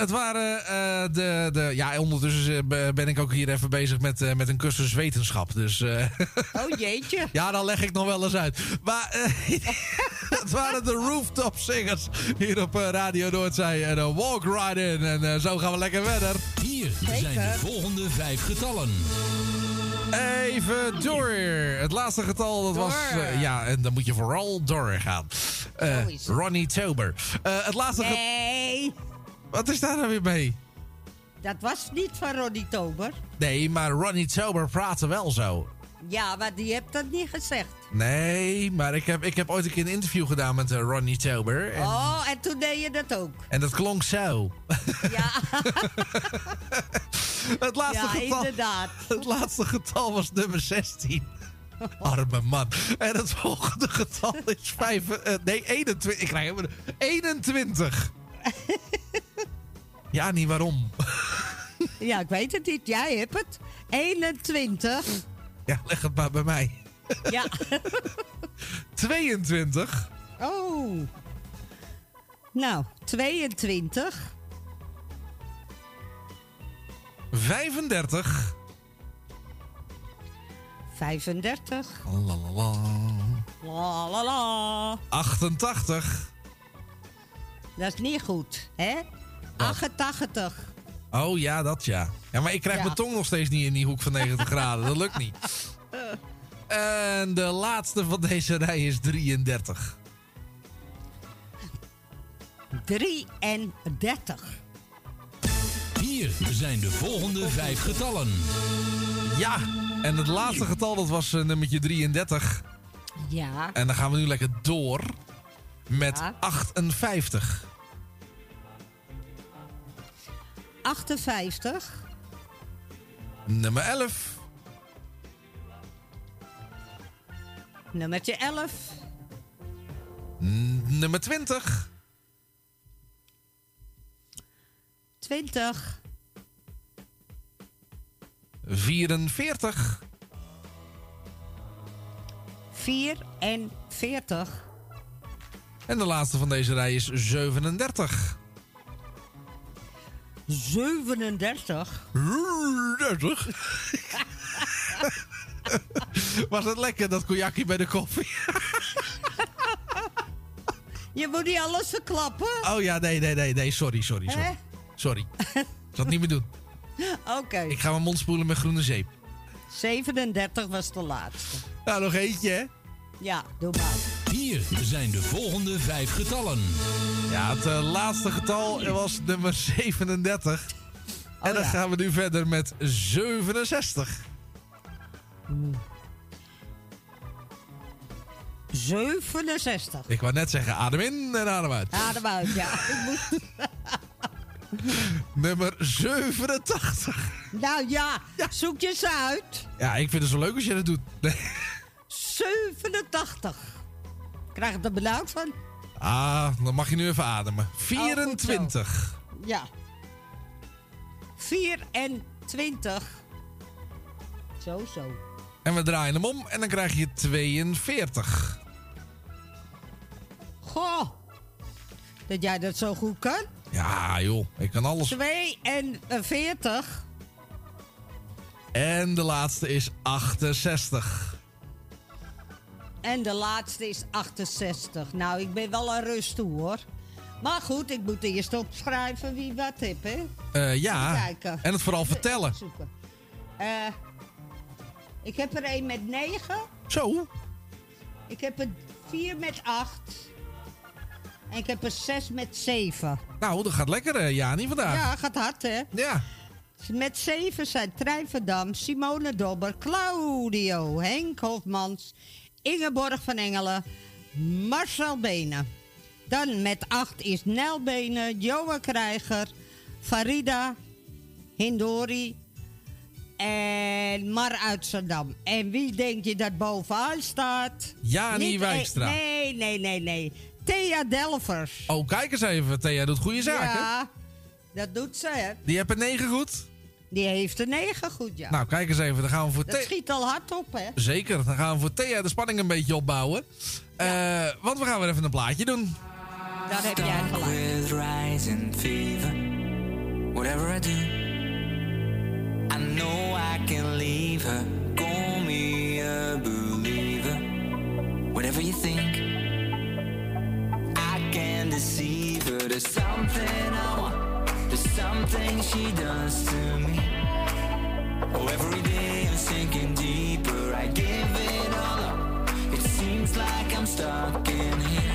Het waren eh, de, de... Ja, ondertussen eh, be- ben ik ook hier even bezig met, eh, met een cursus wetenschap. Dus... eh, Oh jeetje. ja, dan leg ik nog wel eens uit. Maar het waren de Rooftop Singers hier op Radio Noordzee. En Walk Right In. En zo gaan we lekker verder. Hier zijn de volgende vijf getallen. Even door. Het laatste getal, dat was... eh, ja, en dan moet je vooral doorgaan. Eh Ronnie Tober. Eh, het laatste getal... Wat is daar nou weer mee? dat was niet van Ronnie Tober. Nee, maar Ronnie Tober praatte wel zo. Ja, maar die hebt dat niet gezegd. Nee, maar ik heb, ik heb ooit een keer een interview gedaan met eh, Ronnie Tober. En, Oh, en toen deed je dat ook. en dat klonk zo. Ja, Het laatste, ja getal, inderdaad. het laatste getal was nummer 16. Arme man. En het volgende getal is 5. eh, nee, 21. Ik krijg hem. 21. Ja, niet waarom. Ja, ik weet het niet. Jij hebt het. 21. Ja, leg het maar bij mij. Ja. 22. Oh. Nou, 22. 35. 35. Lalalala. La la la. 88. Dat is niet goed, hè? 88. Oh ja, dat ja. Ja, maar ik krijg Ja. mijn tong nog steeds niet in die hoek van 90 graden. Dat lukt niet. En de laatste van deze rij is 33. 33. Hier zijn de volgende vijf getallen. Ja, en het laatste getal dat was eh, nummertje 33. Ja. En dan gaan we nu lekker door met Ja. 58. 58. Nummer 11. Nummertje 11. N- Nummer 20. 20. 44. 44. En de laatste van deze rij is 37. 37. 30. Was het lekker, dat cognacje bij de koffie? Je moet niet alles verklappen. Oh ja, nee, nee, nee, nee. Sorry, sorry, sorry. Hè? Sorry. Ik zal het niet meer doen. Oké. Ik ga mijn mond spoelen met groene zeep. 37 was de laatste. Nou, nog eentje, hè? Ja, doe maar. Hier zijn de volgende vijf getallen. Ja, het eh, laatste getal was nummer 37. en dan ja. gaan we nu verder met 67. 67. Ik wou net zeggen, adem in en adem uit. Adem uit, ja. Ik moet... Nummer 87. Nou ja, zoek je eens uit. Ja, ik vind het zo leuk als je dat doet. Nee. 87. Krijg je er benauwd van? Ah, dan mag je nu even ademen. Oh, 24. Ja. 24. Zo, zo. En we draaien hem om en dan krijg je 42. Goh. Dat jij dat zo goed kan. Ja, joh, ik kan alles. 42. En de laatste is 68. En de laatste is 68. Nou, ik ben wel een rust toe, hoor. Maar goed, ik moet eerst opschrijven wie wat heeft, hè? Eh, ja, en het vooral vertellen. Eh, ik heb er één met 9. Zo. Ik heb er 4 met 8. En ik heb er 6 met 7. Nou, dat gaat lekker, eh, Jani, vandaag. Ja, gaat hard, hè? Ja. Met 7 zijn Trein Verdam, Simone Dobber, Claudio, Henk Hofmans, Ingeborg van Engelen, Marcel Benen. Dan met 8 is Nel Benen, Krijger, Farida, Hindori en Mar uit Zandam. En wie denk je dat bovenaan staat? Jani Wijkstra. Nee, nee, nee, nee. Thea Delvers. Oh, kijk eens even. Thea doet goede zaken. Ja, dat doet ze, hè. Die een 9 goed. Die heeft een 9 goed, ja. Nou, kijk eens even. Dan gaan we voor dat Thea. schiet al hard op, hè. Zeker. Dan gaan we voor Thea de spanning een beetje opbouwen. Eh, want we gaan weer even een plaatje doen. Daar heb jij gelijk. with rising fever. Whatever I do, I know I can leave her. Call me a believer. Whatever you think, I can deceive her. There's something something she does to me. Oh, every day I'm sinking deeper. I give it all up. It seems like I'm stuck in here.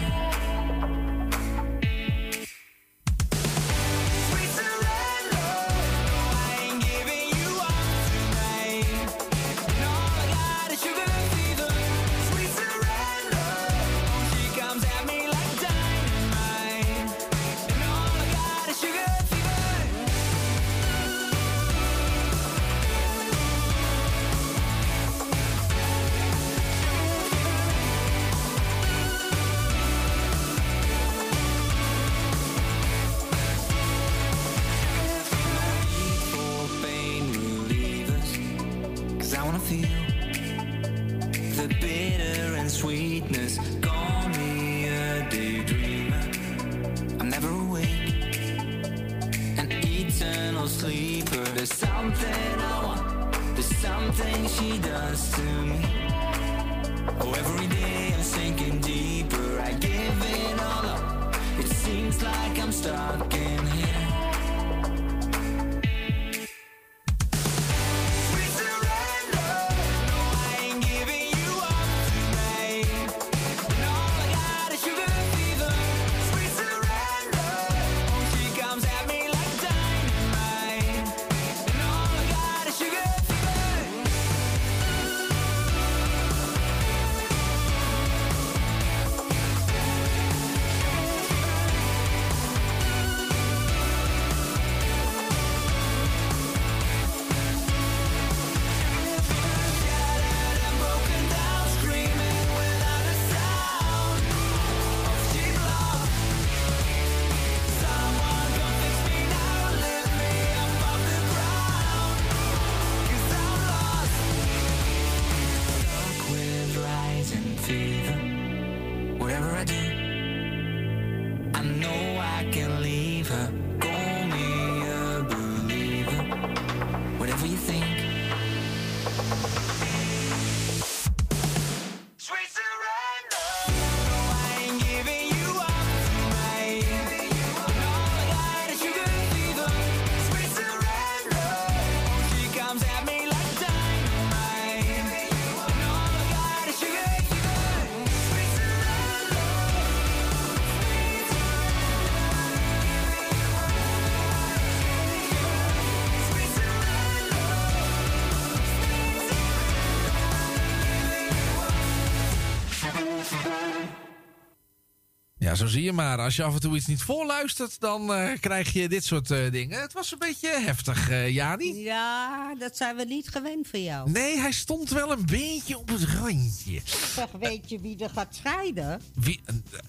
Ja, zo zie je maar. Als je af en toe iets niet voorluistert, dan eh, krijg je dit soort eh, dingen. Het was een beetje heftig, eh Jani. Ja, dat zijn we niet gewend van jou. Nee, hij stond wel een beetje op het randje. Zeg, weet je wie er gaat scheiden? Wie,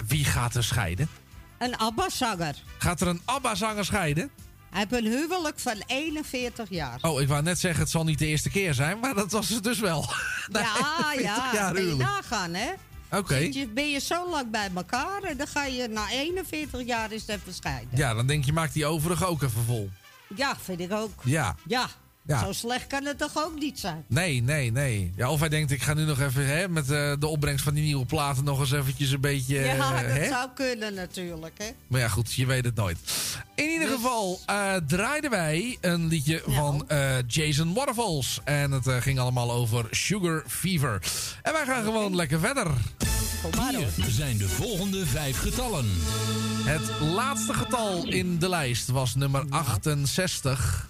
wie gaat er scheiden? Een ABBA-zanger. Gaat er een ABBA-zanger scheiden? Hij heeft een huwelijk van 41 jaar. Oh, ik wou net zeggen, het zal niet de eerste keer zijn, maar dat was het dus wel. ja, 41 ja. jaar huwelijk. nagaan, hè? Oké. Ben je zo lang bij elkaar en dan ga je na 41 jaar eens even scheiden. Ja, dan denk je, maak die overige ook even vol. Ja, vind ik ook. Ja. Ja. Ja. Zo slecht kan het toch ook niet zijn? Nee, nee, nee. Ja, of hij denkt, ik ga nu nog even hè, met eh, de opbrengst van die nieuwe platen nog eens eventjes een beetje... ja, eh, dat hè? zou kunnen natuurlijk, hè? Maar ja, goed, je weet het nooit. In ieder geval eh, draaiden wij een liedje van eh, Jason Waterfalls. En het ging allemaal over Sugar Fever. En wij gaan gewoon lekker verder. Hier zijn de volgende vijf getallen. Het laatste getal in de lijst was nummer 68.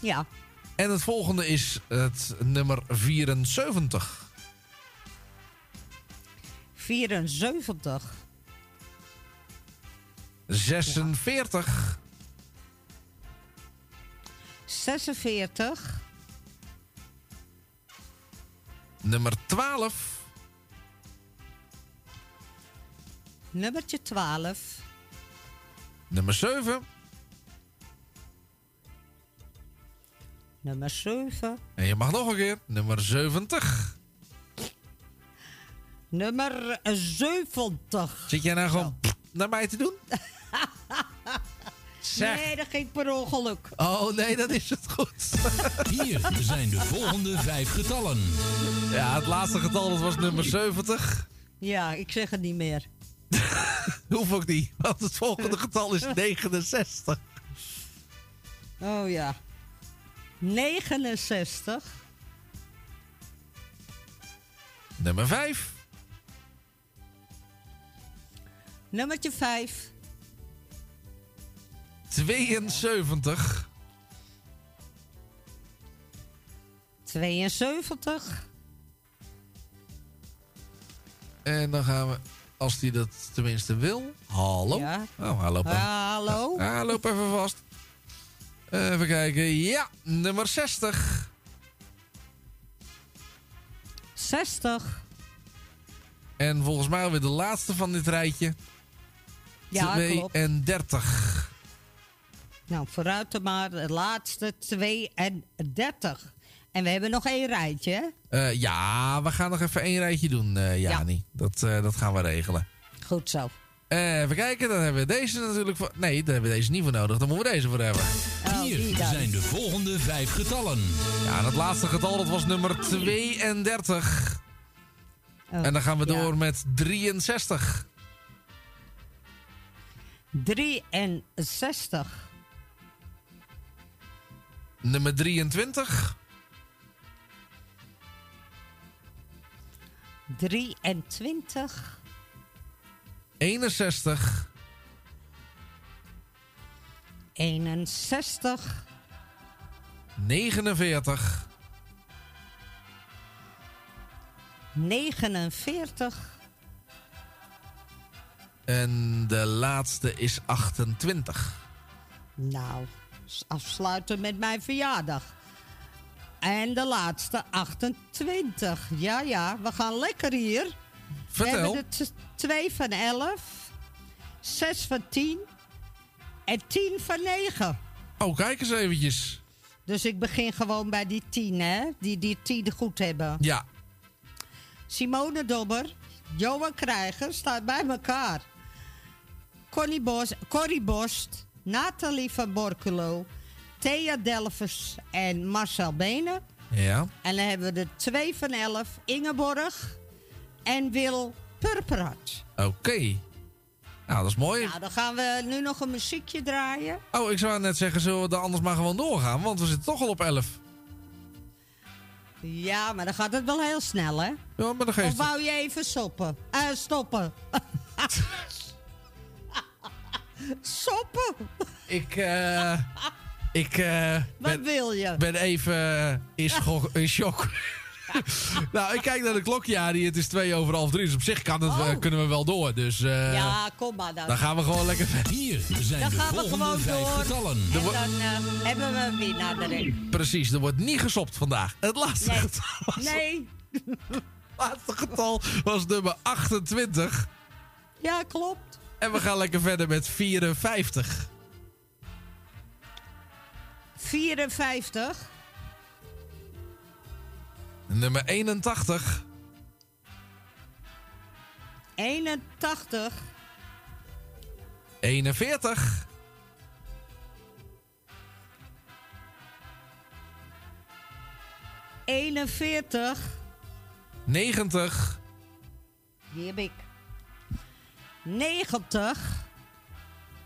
Ja. En het volgende is het nummer 74. 74. 46. 46. Nummer 12. Nummertje 12. Nummer 7. Nummer 7. En je mag nog een keer. Nummer 70. Nummer 70. Zit jij nou gewoon naar mij te doen? Zeg. Nee, dat ging per ongeluk. Oh nee, dat is het goed. Hier zijn de volgende vijf getallen. Ja, het laatste getal dat was nummer 70. Ja, ik zeg het niet meer. Hoef ook niet, want het volgende getal is 69. Oh ja. 69. Nummer 5. Nummertje 5. 72. 72. En dan gaan we, als hij dat tenminste wil. Hallo? Ja. Oh, hallo. pa. Hallo. Loop even vast. Even kijken. Ja, nummer 60. 60. En volgens mij alweer de laatste van dit rijtje. Ja, klopt. 32. Nou, vooruit dan maar. De laatste 32. En we hebben nog één rijtje? Eh, ja, we gaan nog even één rijtje doen, eh Jani. Dat, eh, dat gaan we regelen. Goed zo. Eh, even kijken, dan hebben we deze natuurlijk voor... Nee, daar hebben we deze niet voor nodig. Dan moeten we deze voor hebben. Hier zijn de volgende vijf getallen. Ja, dat laatste getal dat was nummer 32. Oh, en dan gaan we ja. door met 63. 63. Nummer 23. 23. 61. 61. 49. 49. En de laatste is 28. Nou, afsluiten met mijn verjaardag. En de laatste 28. Ja, ja, we gaan lekker hier. Vertel. We hebben de 2 van 11, 6 van 10 en 10 van 9. Oh, kijk eens eventjes. Dus ik begin gewoon bij die 10, hè? Die die 10 goed hebben. Ja. Simone Dobber, Johan Krijger staat bij elkaar. Connie Bos, Corrie Borst, Nathalie van Borculo, Thea Delvers en Marcel Benen. Ja. En dan hebben we de 2 van 11, Ingeborg en Wil Purperhart. Oké. Nou, dat is mooi. Nou, dan gaan we nu nog een muziekje draaien. Oh, ik zou net zeggen, zullen we dan anders maar gewoon doorgaan? Want we zitten toch al op 11. Ja, maar dan gaat het wel heel snel, hè? Ja, maar geeft Of wou je even soppen? Eh, stoppen. soppen? Ik, eh... ik, eh... Wat ben, wil je? ben even in shock. nou, ik kijk naar de klok, ja, die het is twee over half drie. Dus op zich kan het, eh, kunnen we wel door. Dus eh, ja, kom maar dan. dan gaan we gewoon lekker verder. Hier zijn Dan de gaan we volgende gewoon vijf door. getallen. En dan eh, hebben we een winnaar erin. Precies, er wordt niet gesopt vandaag. Het laatste Nee. getal was, Nee. laatste getal was nummer 28. Ja, klopt. En we gaan lekker verder met 54. 54. Nummer 81. 81. 41. 41. 90. Die heb ik. 90.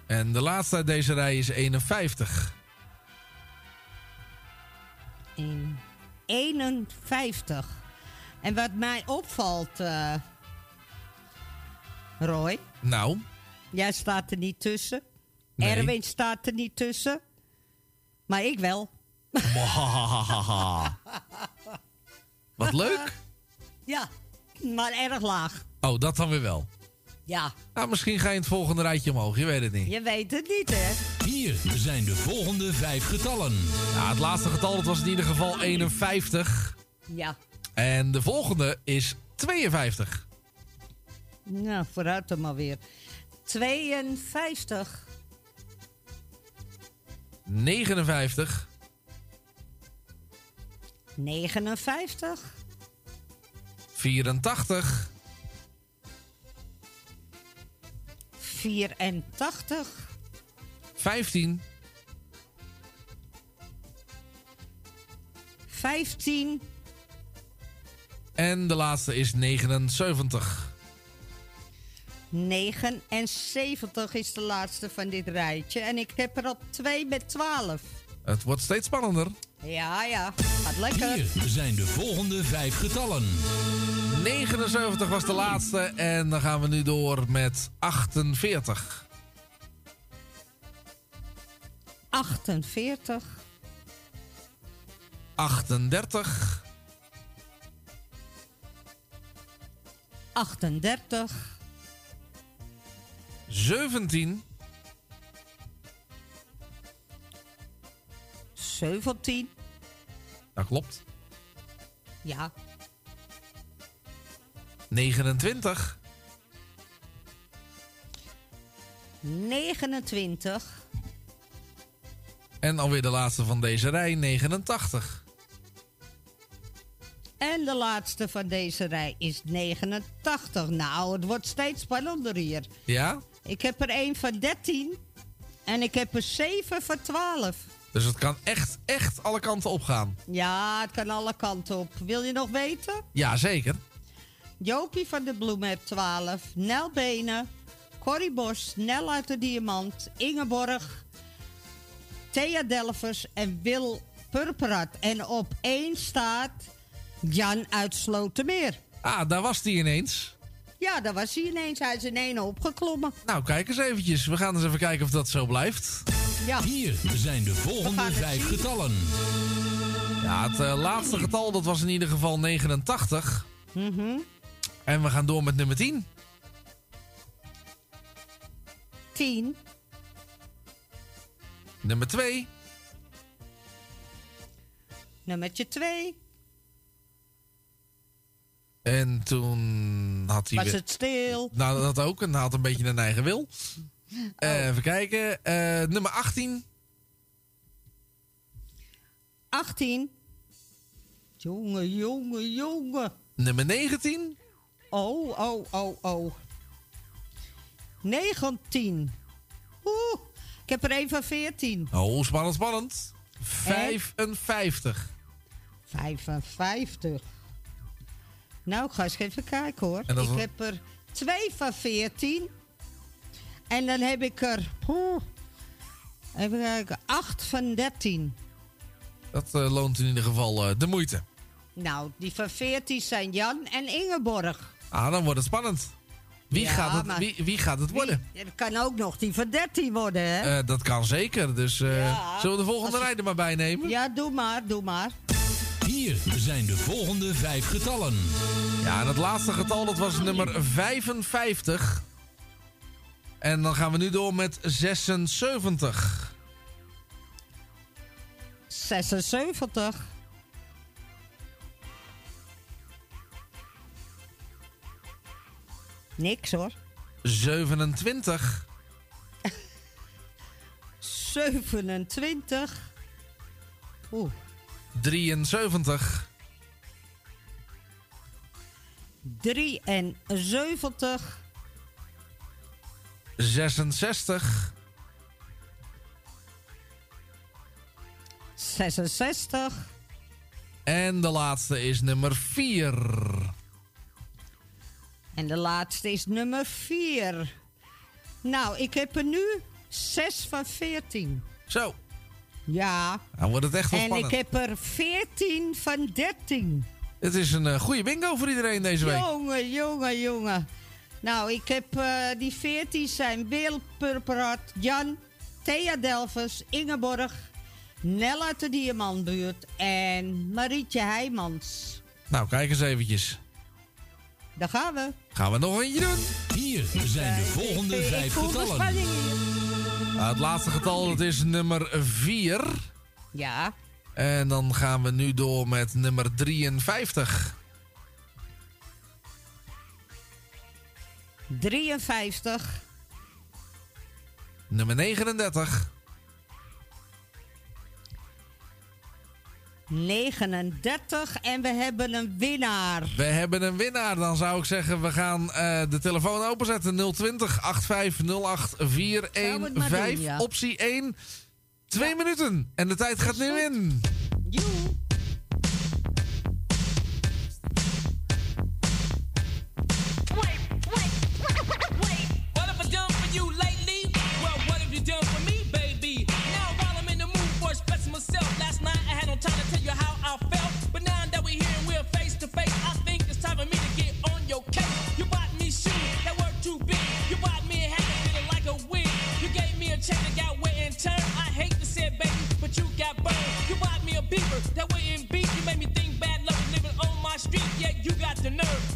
En de laatste uit deze rij is 51. in 51. En wat mij opvalt, eh, Roy, Nou, jij staat er niet tussen. Nee. Erwin staat er niet tussen. Maar ik wel. wat leuk. Ja, maar erg laag. Oh, dat dan weer wel. Ja, Nou, misschien ga je in het volgende rijtje omhoog. Je weet het niet. je weet het niet, hè? Hier zijn de volgende vijf getallen. Ja, het laatste getal dat was in ieder geval 51. Ja. En de volgende is 52. Nou, vooruit dan maar weer. 52. 59. 59. 84. 84. 15. 15. En de laatste is 79. 79 is de laatste van dit rijtje. En ik heb er op 2 met 12. Het wordt steeds spannender. Ja, ja. Gaat lekker. Hier zijn de volgende vijf getallen. 79 was de laatste en dan gaan we nu door met 48. 48, 38, 38, 17, 17. Dat klopt. Ja. 29, 29, en alweer de laatste van deze rij, 89. En de laatste van deze rij is 89. Nou, het wordt steeds spannender hier. Ja? Ik heb er één van 13. En ik heb er 7 van 12. Dus het kan echt, echt alle kanten opgaan. Ja, het kan alle kanten op. Wil je nog weten? Ja, zeker. Jopie van de Bloem heeft 12. Nel Benen. Corrie Bos. Nel uit de Diamant. Ingeborg. Thea Delvers. En Wil Purperat. En op één staat Jan uit Slotermeer. Ah, daar was die ineens. Ja, daar was hij ineens. Hij is in één opgeklommen. Nou, kijk eens eventjes. We gaan eens even kijken of dat zo blijft. Ja. Hier zijn de volgende vijf getallen. Ja, het eh, laatste getal dat was in ieder geval 89. Mhm. En we gaan door met nummer 10. 10, Nummer 2. nummertje 2. En toen had hij... Was weer- het stil? Nou, dat ook. En hij had een beetje een eigen wil. Oh. Eh, even kijken. Eh, nummer 18. 18. Jongen, jongen, jongen. Nummer 19. Oh, oh, oh, oh. 19. Oeh, ik heb er een van 14. Oh, spannend, spannend. 55. 55. Nou, ik ga eens even kijken hoor. Ik heb er 2 van 14. En dan heb ik er. Even kijken. 8 van 13. Dat eh, loont in ieder geval eh, de moeite. Nou, die van 14 zijn Jan en Ingeborg. Ah, dan wordt het spannend. Wie, Ja, gaat, het, wie, wie gaat het worden? Het kan ook nog die van 13 worden, hè? Eh, dat kan zeker. Dus Ja. zullen we de volgende rij er maar bij nemen? Ja, doe maar, doe maar. Hier zijn de volgende vijf getallen. Ja, en het laatste getal dat was nummer 55. En dan gaan we nu door met 76. 76. Niks hoor. 27. 27. Oeh. 73. 73. 66. 66. En de laatste is nummer 4. En de laatste is nummer 4. Nou, ik heb er nu 6 van 14. Zo. Ja. Dan wordt het echt wel En spannend. ik heb er 14 van 13. Het is een eh, goede bingo voor iedereen deze week. Jongen, jongen, jongen. Nou, ik heb eh, die 14 zijn Wil Purperat, Jan, Thea Delvers, Ingeborg, Nel uit de Diamantbuurt en Marietje Heijmans. Nou, kijk eens eventjes. Daar gaan we. Gaan we nog eentje doen? Hier zijn de volgende vijf getallen. Nou, het laatste getal dat is nummer 4. Ja. En dan gaan we nu door met nummer 53. 53, Nummer 39. 39 en we hebben een winnaar. We hebben een winnaar. Dan zou ik zeggen, we gaan eh, de telefoon openzetten. 020 8508 415. doen, ja. Optie 1. Twee minuten. En de tijd gaat nu in. the nerve.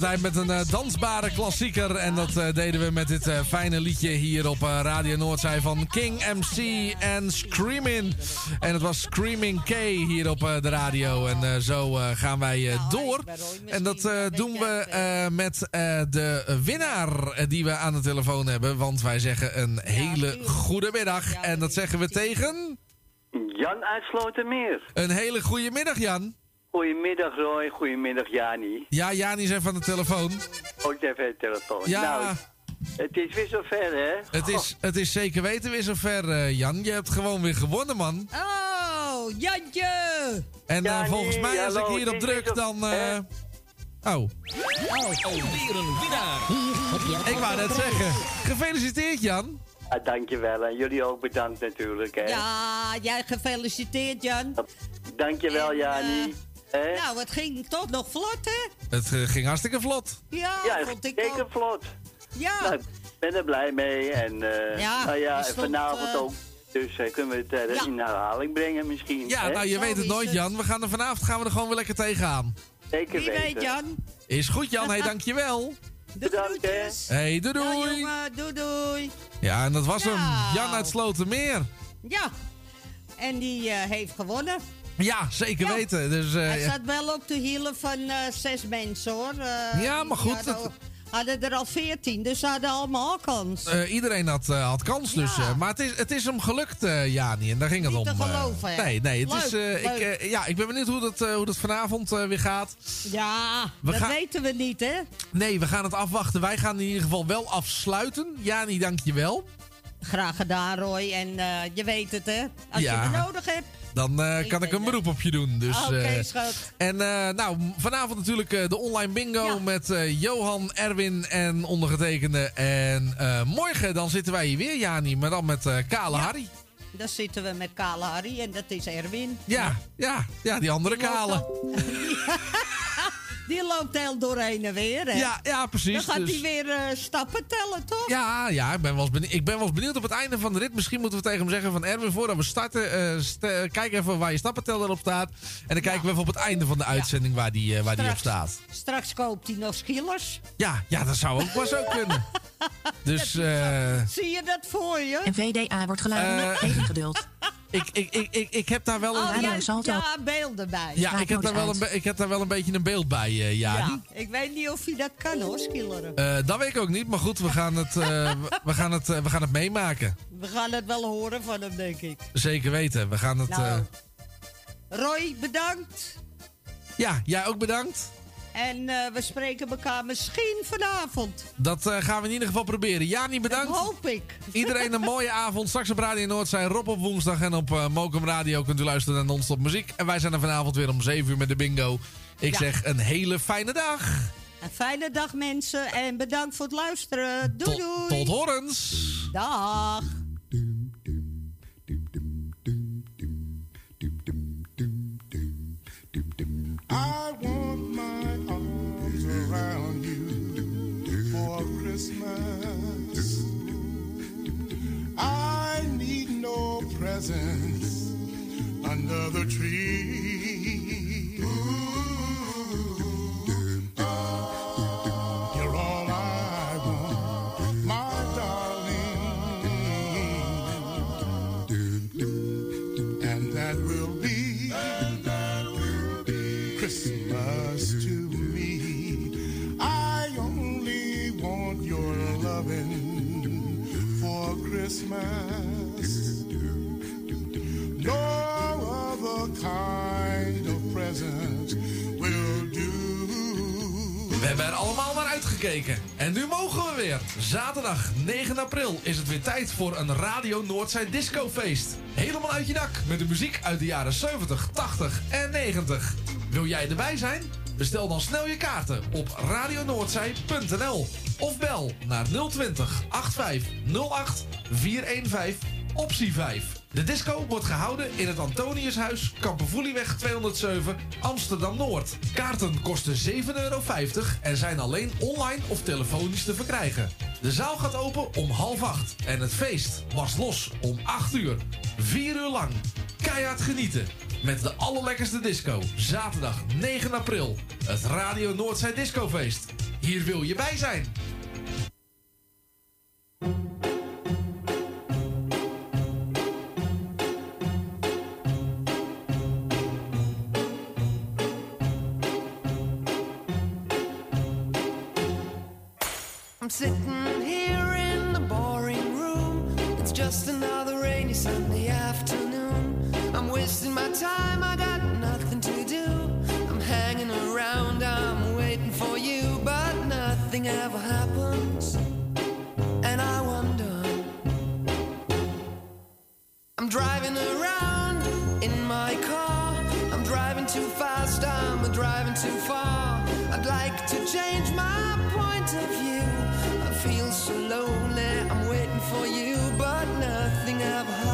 Tijd met een eh, dansbare klassieker. En dat eh, deden we met dit eh, fijne liedje hier op Radio Noordzij van King MC en Screamin'. En het was Screaming K hier op de radio. En zo gaan wij eh, door. En dat doen we met eh, de winnaar die we aan de telefoon hebben. Want wij zeggen een hele goede middag. En dat zeggen we tegen... Jan uit Slotermeer. Een hele goede middag, Jan. Goedemiddag Roy, goedemiddag Jani. Ja, Jani is even aan de telefoon. Ook even de telefoon. Ja. Nou, het is weer zover hè. Het is, het is zeker weten weer zover, eh, Jan. Je hebt gewoon weer gewonnen, man. Oh, Jantje! En eh, volgens mij, als ik hierop druk, weer zo- dan... eh, Oh, Alweer een winnaar. ik wou net zeggen. Gefeliciteerd, Jan. Ja, dankjewel en jullie ook bedankt natuurlijk hè. Ja, jij gefeliciteerd, Jan. Dankjewel Jani. Nou, het ging toch nog vlot, hè? Het eh, ging hartstikke vlot. Ja, ja, vond ik zeker ook. vlot. Ja. Nou, ik ben er blij mee en eh, Ja, nou ja, stond, vanavond eh, ook. Dus eh, kunnen we het eh, Ja. in herhaling brengen misschien. Ja, hè? nou, je weet het nooit, Jan. We gaan er vanavond gaan we er gewoon weer lekker tegenaan. Zeker Wie weten. weet, Jan. Is goed, Jan. Hey, dankjewel. Bedankt hè. Hey, doei Ja, doei. jongen, doei doei. Ja, en dat was hem. Jan uit Slotermeer. Ja, en die eh, heeft gewonnen. Ja, zeker weten. Dus, eh, Hij zat wel op de hielen van eh, zes mensen, hoor. Eh, Ja, maar goed, Hadden, dat- hadden er al veertien, dus ze hadden allemaal kans. Iedereen had, had kans dus. maar het is, het is hem gelukt, Jani. En daar ging het om. te geloven, hè? nee, nee. Het is, Leuk, ik, ja, ik ben benieuwd hoe dat, hoe dat vanavond weer gaat. ja, we dat gaan- weten we niet, hè? Nee, we gaan het afwachten. Wij gaan in ieder geval wel afsluiten. Jani, dankjewel. Graag gedaan, Roy. En je weet het, hè? Als Ja. je het nodig hebt. Dan eh, kan ik een beroep op je doen. Dus, Ah, Oké, eh, schat. en eh, nou, vanavond natuurlijk de online bingo met Johan, Erwin en ondergetekende. En morgen dan zitten wij hier weer, Jani, maar dan met Kale Harry. Dan zitten we met Kale Harry en dat is Erwin. Ja, ja, ja, die andere Kale. Die loopt heel doorheen en weer, hè? Ja, ja, precies. Dan gaat dus- hij weer eh, stappen tellen, toch? Ja, ja ik, ben wel eens benieuwd, ik ben wel eens benieuwd op het einde van de rit. Misschien moeten we tegen hem zeggen van Erwin, voordat we starten, eh, st- eh, kijk even waar je stappenteller op staat. En dan kijken we even op het einde van de uitzending waar die, waar die op staat. Straks koopt hij nog skillers. Ja, ja, dat zou ook wel zo kunnen. Dus, eh, Zie je dat voor je? En VDA wordt geladen. Eh, Even geduld. Ik, ik, ik, ik, ik heb daar wel een... Oh, ja, ja, beelden bij. Ja, ik heb, daar wel een, ik heb daar wel een beetje een beeld bij, eh Jani. Ja, ik weet niet of hij dat kan, hoor, skilleren. Eh, dat weet ik ook niet, maar goed, we gaan het, eh, we- gaan het, we gaan het meemaken. We gaan het wel horen van hem, denk ik. Zeker weten, we gaan het... Nou. Roy, bedankt. ja, jij ook bedankt. En eh, we spreken elkaar misschien vanavond. Dat eh, gaan we in ieder geval proberen. Jani, bedankt. Dat hoop ik. Iedereen een mooie avond. Straks op Radio Noord zijn Rob op woensdag. En op eh Mokum Radio kunt u luisteren naar non-stop muziek. En wij zijn er vanavond weer om 7 uur met de bingo. Ik Ja. zeg een hele fijne dag. Een fijne dag, mensen. En bedankt voor het luisteren. Doei, doei. Tot horens. Dag. Presents under the tree. We hebben er allemaal naar uitgekeken. En nu mogen we weer. Zaterdag 9 april is het weer tijd voor een Radio Noordzij discofeest. Helemaal uit je dak met de muziek uit de jaren 70, 80 en 90. Wil jij erbij zijn? Bestel dan snel je kaarten op radionoordzij.nl of bel naar 020 8508 415 optie 5. De disco wordt gehouden in het Antoniushuis, Kampervoelieweg 207, Amsterdam-Noord. Kaarten kosten 7,50 euro en zijn alleen online of telefonisch te verkrijgen. De zaal gaat open om half acht en het feest was los om 8 uur. 4 uur lang. Keihard genieten. Met de allerlekkerste disco. Zaterdag 9 april. Het Radio Noordzij Discofeest. Hier wil je bij zijn. I'm sitting here in the boring room. It's just another rainy Sunday afternoon. I'm wasting my time, I got nothing to do. I'm hanging around, I'm waiting for you, but nothing ever happens. And I wonder. I'm driving around in my car. I'm driving too fast, I'm driving too far. I'd like to change my never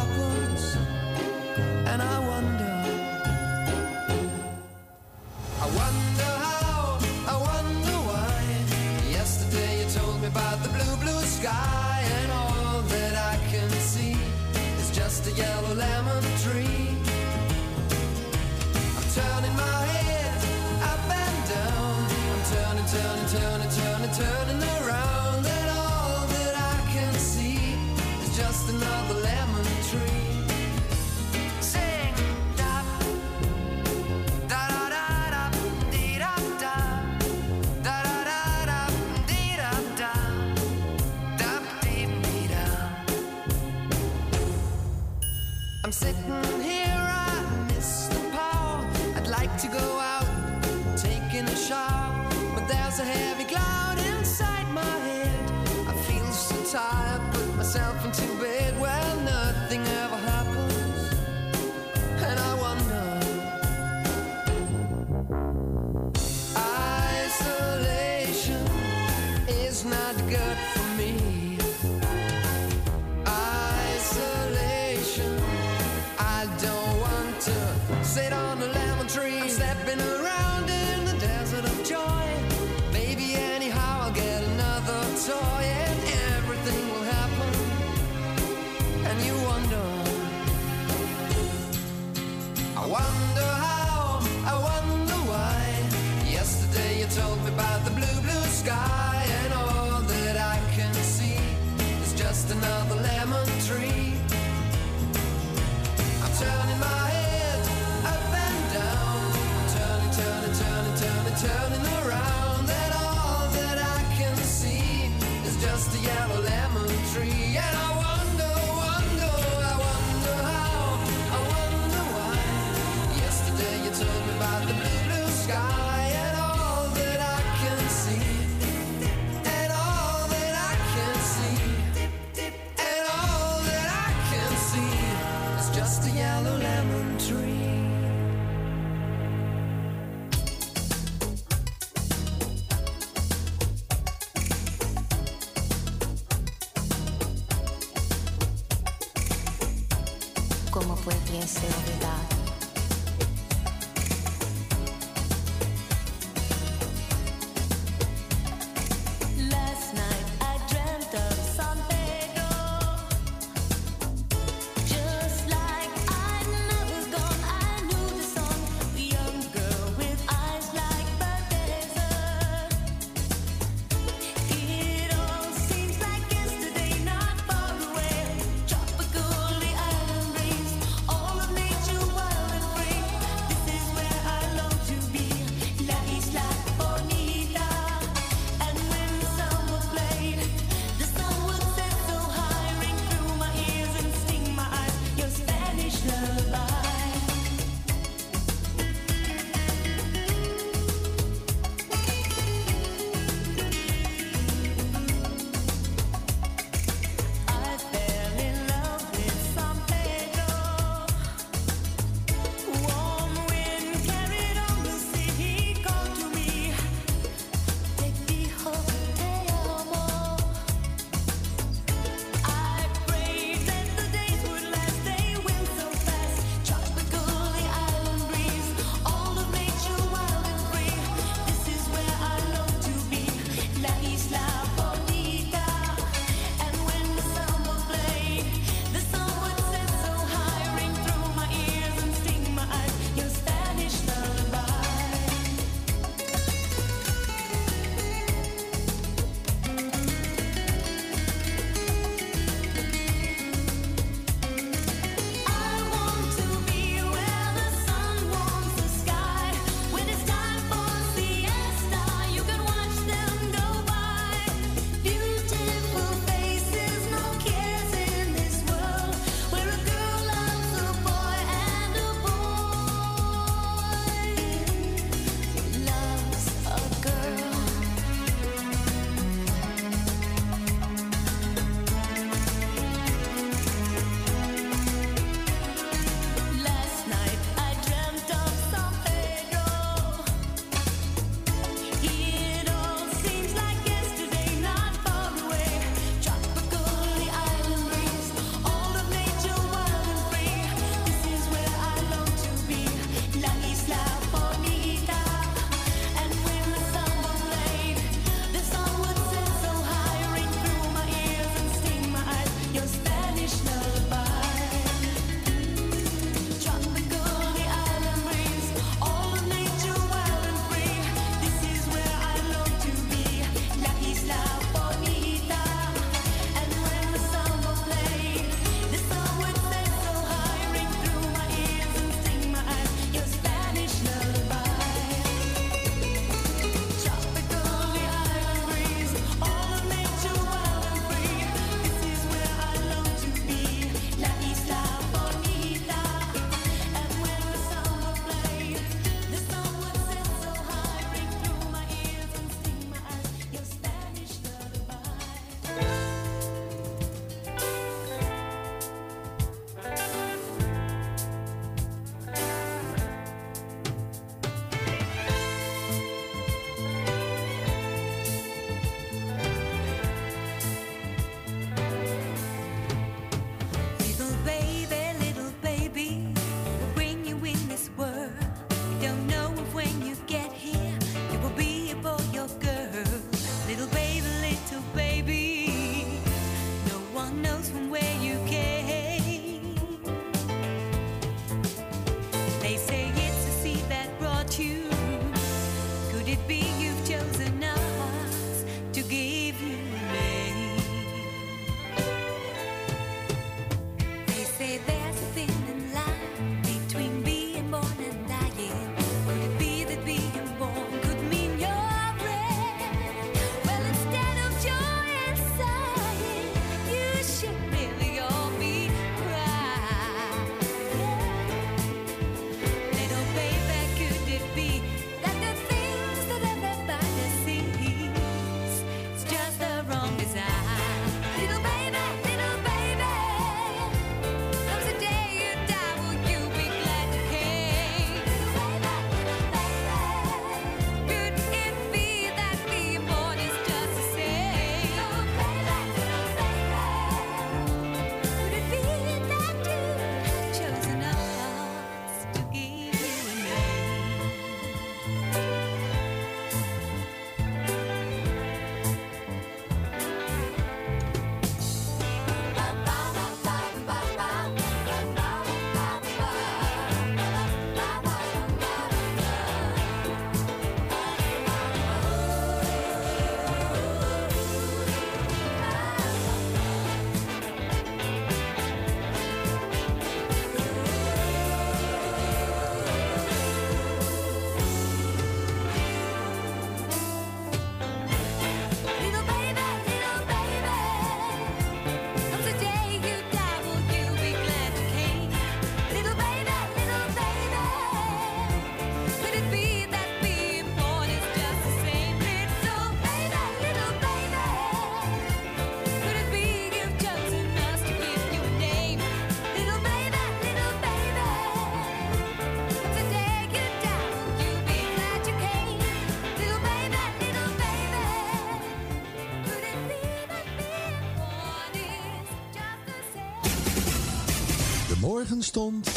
morgen stond,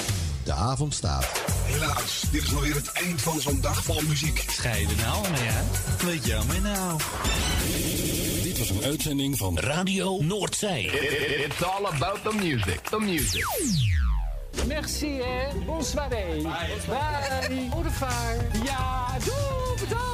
de avond staat. Helaas, dit is alweer het eind van zo'n dag vol muziek. Scheiden nou mee, hè? Wat jammer nou. Dit was een uitzending van Radio Noordzee. It's all about the music. The music. Merci, hè. Bonsoir. Bye. Bye. Au revoir. Ja, doe, bedankt.